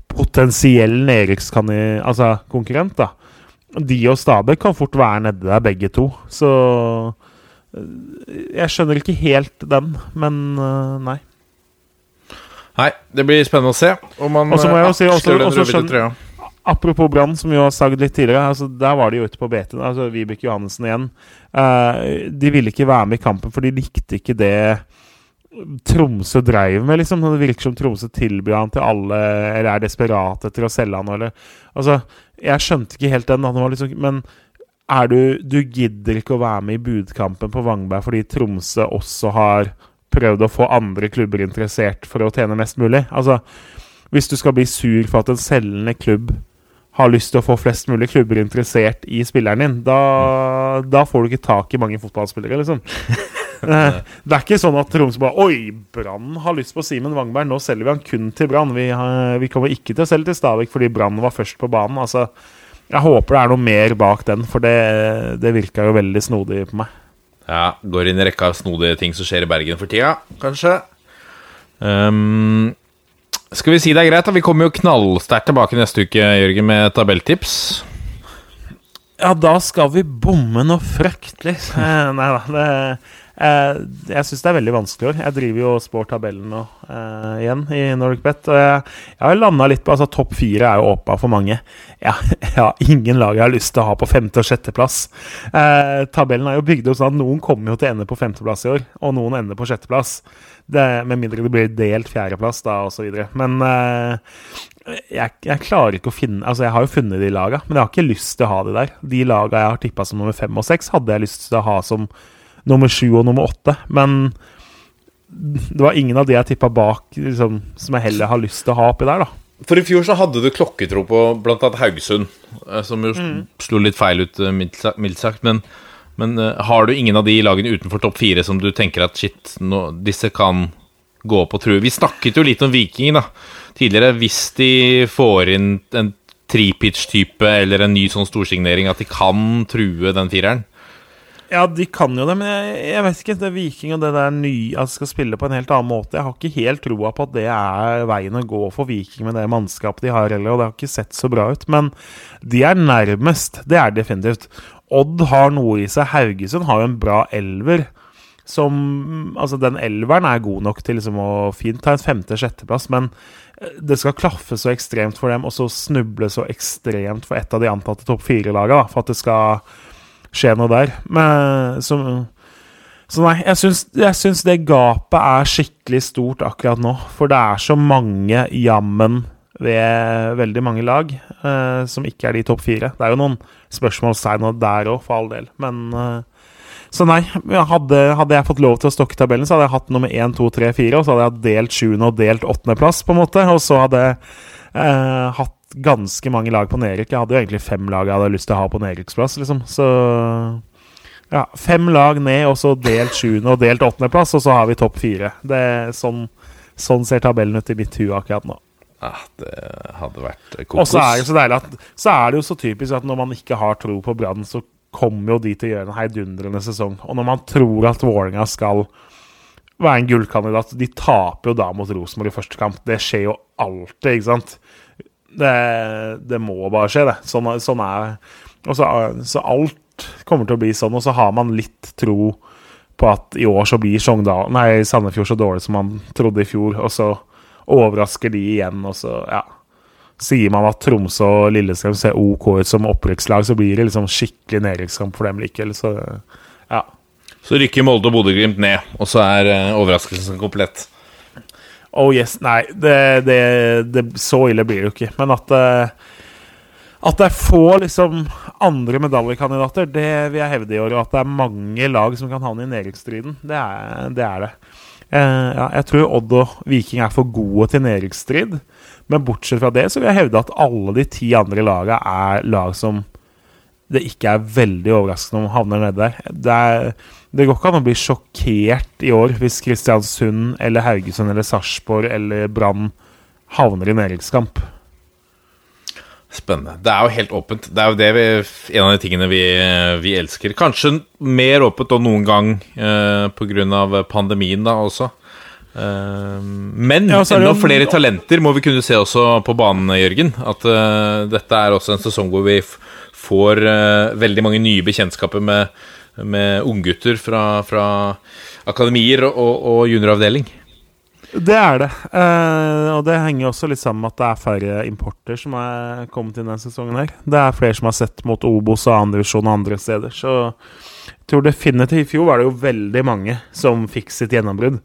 potensiell nedrykkskonkurrent. Altså, da. De og Stabæk kan fort være nede der, begge to. Så jeg skjønner ikke helt den, men uh, nei. Nei, det blir spennende å se om man må jeg jo si også, også skjønner, Apropos Brann, som jo har sagt litt tidligere. Altså, der var de jo ute på BT. Altså, Vibeke Johannessen igjen. Uh, de ville ikke være med i kampen, for de likte ikke det Tromsø dreiv med, liksom. Det virker som Tromsø tilbyr han til alle, eller er desperat etter å selge han, eller Altså, jeg skjønte ikke helt den. Han var liksom, men er du Du gidder ikke å være med i budkampen på Vangberg fordi Tromsø også har prøvd å få andre klubber interessert for å tjene mest mulig. Altså, hvis du skal bli sur for at en selgende klubb har lyst til å få flest mulig klubber interessert i spilleren din, da, da får du ikke tak i mange fotballspillere, liksom. Eh, det er ikke sånn at Tromsø bare Oi, Brann har lyst på Simen Wangberg, nå selger vi han kun til Brann. Vi, vi, kommer ikke til å selge til Stavik fordi Brann var først på banen. Altså, jeg håper det er noe mer bak den, for det, det virka jo veldig snodig på meg. Ja, går inn i rekka av snodige ting som skjer i Bergen for tida, kanskje. Um, skal vi si det er greit? da? Vi kommer jo knallsterkt tilbake neste uke, Jørgen, med tabelltips. Ja, da skal vi bomme noe fryktelig. Nei da. Det, eh, jeg syns det er veldig vanskelig år. Jeg driver jo og spår tabellen nå eh, igjen i Nordic Bet. Og jeg, jeg har landa litt på altså Topp fire er jo åpa for mange. Ja, jeg ingen lag jeg har lyst til å ha på femte- og sjetteplass. Eh, tabellen er jo bygd opp sånn at noen kommer jo til å ende på femteplass i år, og noen ender på sjetteplass. Det, med mindre det blir delt fjerdeplass, da, osv. Men eh, jeg, jeg, klarer ikke å finne Altså, jeg har jo funnet de laga, men jeg har ikke lyst til å ha de der. De laga jeg har tippa som nummer fem og seks, hadde jeg lyst til å ha som nummer sju og nummer åtte. Men det var ingen av de jeg tippa bak, liksom, som jeg heller har lyst til å ha oppi der, da. For i fjor så hadde du klokketro på annet Haugesund, eh, som jo mm. slo litt feil ut, eh, mildt sagt. Men, men uh, har du ingen av de lagene utenfor topp fire som du tenker at shit, nå, disse kan gå og true? Vi snakket jo litt om Viking da, tidligere. Hvis de får inn en tripitch-type eller en ny sånn storsignering, at de kan true den fireren? Ja, de kan jo det, men jeg, jeg vet ikke. Det er Viking og det der nye altså skal spille på en helt annen måte. Jeg har ikke helt troa på at det er veien å gå for Viking med det mannskapet de har heller, og det har ikke sett så bra ut. Men de er nærmest. Det er definitivt. Odd har noe i seg. Haugesund har jo en bra elver. Som Altså, den elveren er god nok til liksom å fint ta en femte-sjetteplass, men eh, det skal klaffe så ekstremt for dem, og så snuble så ekstremt for et av de antatte topp fire-laga, for at det skal skje noe der. Men, så, så, nei, jeg syns, jeg syns, det gapet er skikkelig stort akkurat nå. For det er så mange jammen ved veldig mange lag eh, som ikke er de topp fire. Det er jo noen spørsmålstegn der òg, for all del. Men eh, Så nei, hadde, hadde, jeg fått lov til å stokke tabellen, så hadde jeg hatt nummer 1, 2, 3, 4, og så hadde jeg delt sjuende og delt åttendeplass, på en måte. Og så hadde jeg eh, hatt ganske mange lag på nedrykk. Jeg hadde jo egentlig fem lag jeg hadde lyst til å ha på nedrykksplass, liksom. Så ja, fem lag ned, og så delt sjuende og delt åttendeplass, og så har vi topp fire. Det, sånn, sånn ser tabellen ut i mitt hue akkurat nå. Ja, det hadde vært kokos. Og så er, det så, at, så er det jo så typisk at når man ikke har tro på Brann, så kommer jo de til å gjøre en heidundrende sesong. Og når man tror at Vålerenga skal være en gullkandidat De taper jo da mot Rosenborg i første kamp. Det skjer jo alltid, ikke sant? Det, det må bare skje, det. Sånn, sånn er så, så, alt kommer til å bli sånn, og så har man litt tro på at i år så blir Sogndal, nei, Sandefjord så dårlig som man trodde i fjor, og så overrasker de igjen, og så ja. Sier man at Tromsø og Lillestrøm ser OK ut som opprykkslag, så blir det liksom skikkelig nedrykkskamp for dem likevel. Så ja. Så rykker Molde og Bodø-Glimt ned, og så er uh, overraskelsen komplett. Oh yes, Nei, det, det, det, så ille blir det jo ikke. Men at, uh, at det er få liksom, andre medaljekandidater, det vil jeg hevde i år. Og at det er mange lag som kan havne i nedrykksstriden, det, det, er det. Uh, ja, jeg tror Odd og Viking er for gode til nedrykksstrid. Men bortsett fra det så vil jeg hevde at alle de ti andre lagene er lag som det ikke er veldig overraskende om havner nede der. Det er det går ikke an å bli sjokkert i år hvis Kristiansund eller Haugesund eller Sarpsborg eller Brann havner i nedrykkskamp. Spennende. Det er jo helt åpent. Det er jo det vi, en av de tingene vi, vi elsker. Kanskje mer åpent enn noen gang eh, pga. pandemien da også. Uh, men ja, enda flere talenter må vi kunne se også på banen, Jørgen. At uh, dette er også en sesong hvor vi får uh, veldig mange nye bekjentskaper med med unggutter fra, fra akademier og, og junioravdeling. Det er det. Eh, og det henger også litt sammen med at det er færre importer som er kommet inn denne sesongen. her. Det er flere som har sett mot Obos og andredivisjon og andre steder. Så jeg tror definitivt i fjor var det jo veldig mange som fikk sitt gjennombrudd.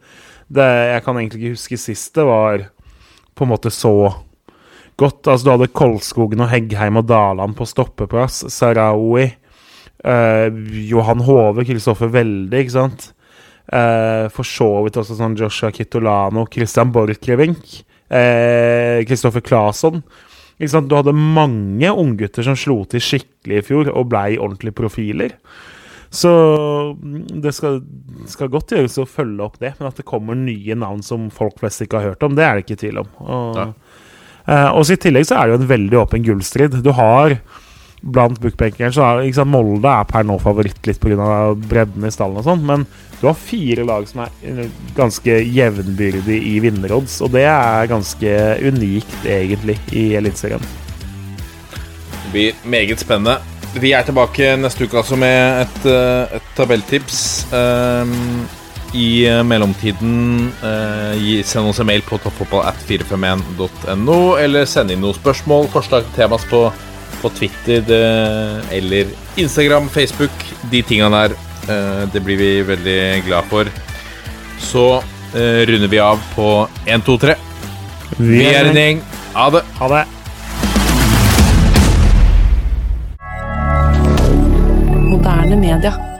Det, jeg kan egentlig ikke huske sist det var på en måte så godt. Altså Du hadde Kolskogen og Heggheim og Daland på stoppeplass. Sarawi Eh, Johan Hove, Kristoffer Welde, ikke sant. Eh, for så vidt også sånn Joshua Kitolano, Christian Borchgrevink, Kristoffer eh, Claesson. Du hadde mange unggutter som slo til skikkelig i fjor og blei ordentlige profiler. Så mm, det skal, skal, godt gjøres å følge opp det, men at det kommer nye navn som folk flest ikke har hørt om, det er det ikke tvil om. Og, ja. Uh, og i tillegg så er det jo en veldig åpen gullstrid. Du har blant bookbankeren så er sant, Molde er per nå favoritt litt pga. bredden i stallen og sånn, men du har fire lag som er ganske jevnbyrdig i vinnerodds, og det er ganske unikt, egentlig, i Eliteserien. Det blir meget spennende. Vi er tilbake neste uke altså med et, eh, et tabelltips. Um, I eh, mellomtiden eh, gi, send oss en mail på toppfotballat451.no, eller send inn noen spørsmål, forslag til temas på, på Twitter det, eller Instagram, Facebook. De tingene der. Eh, det blir vi veldig glad for. Så eh, runder vi av på 1, 2, 3. Vi er en gjeng. Ha det. Ha det. Moderne media.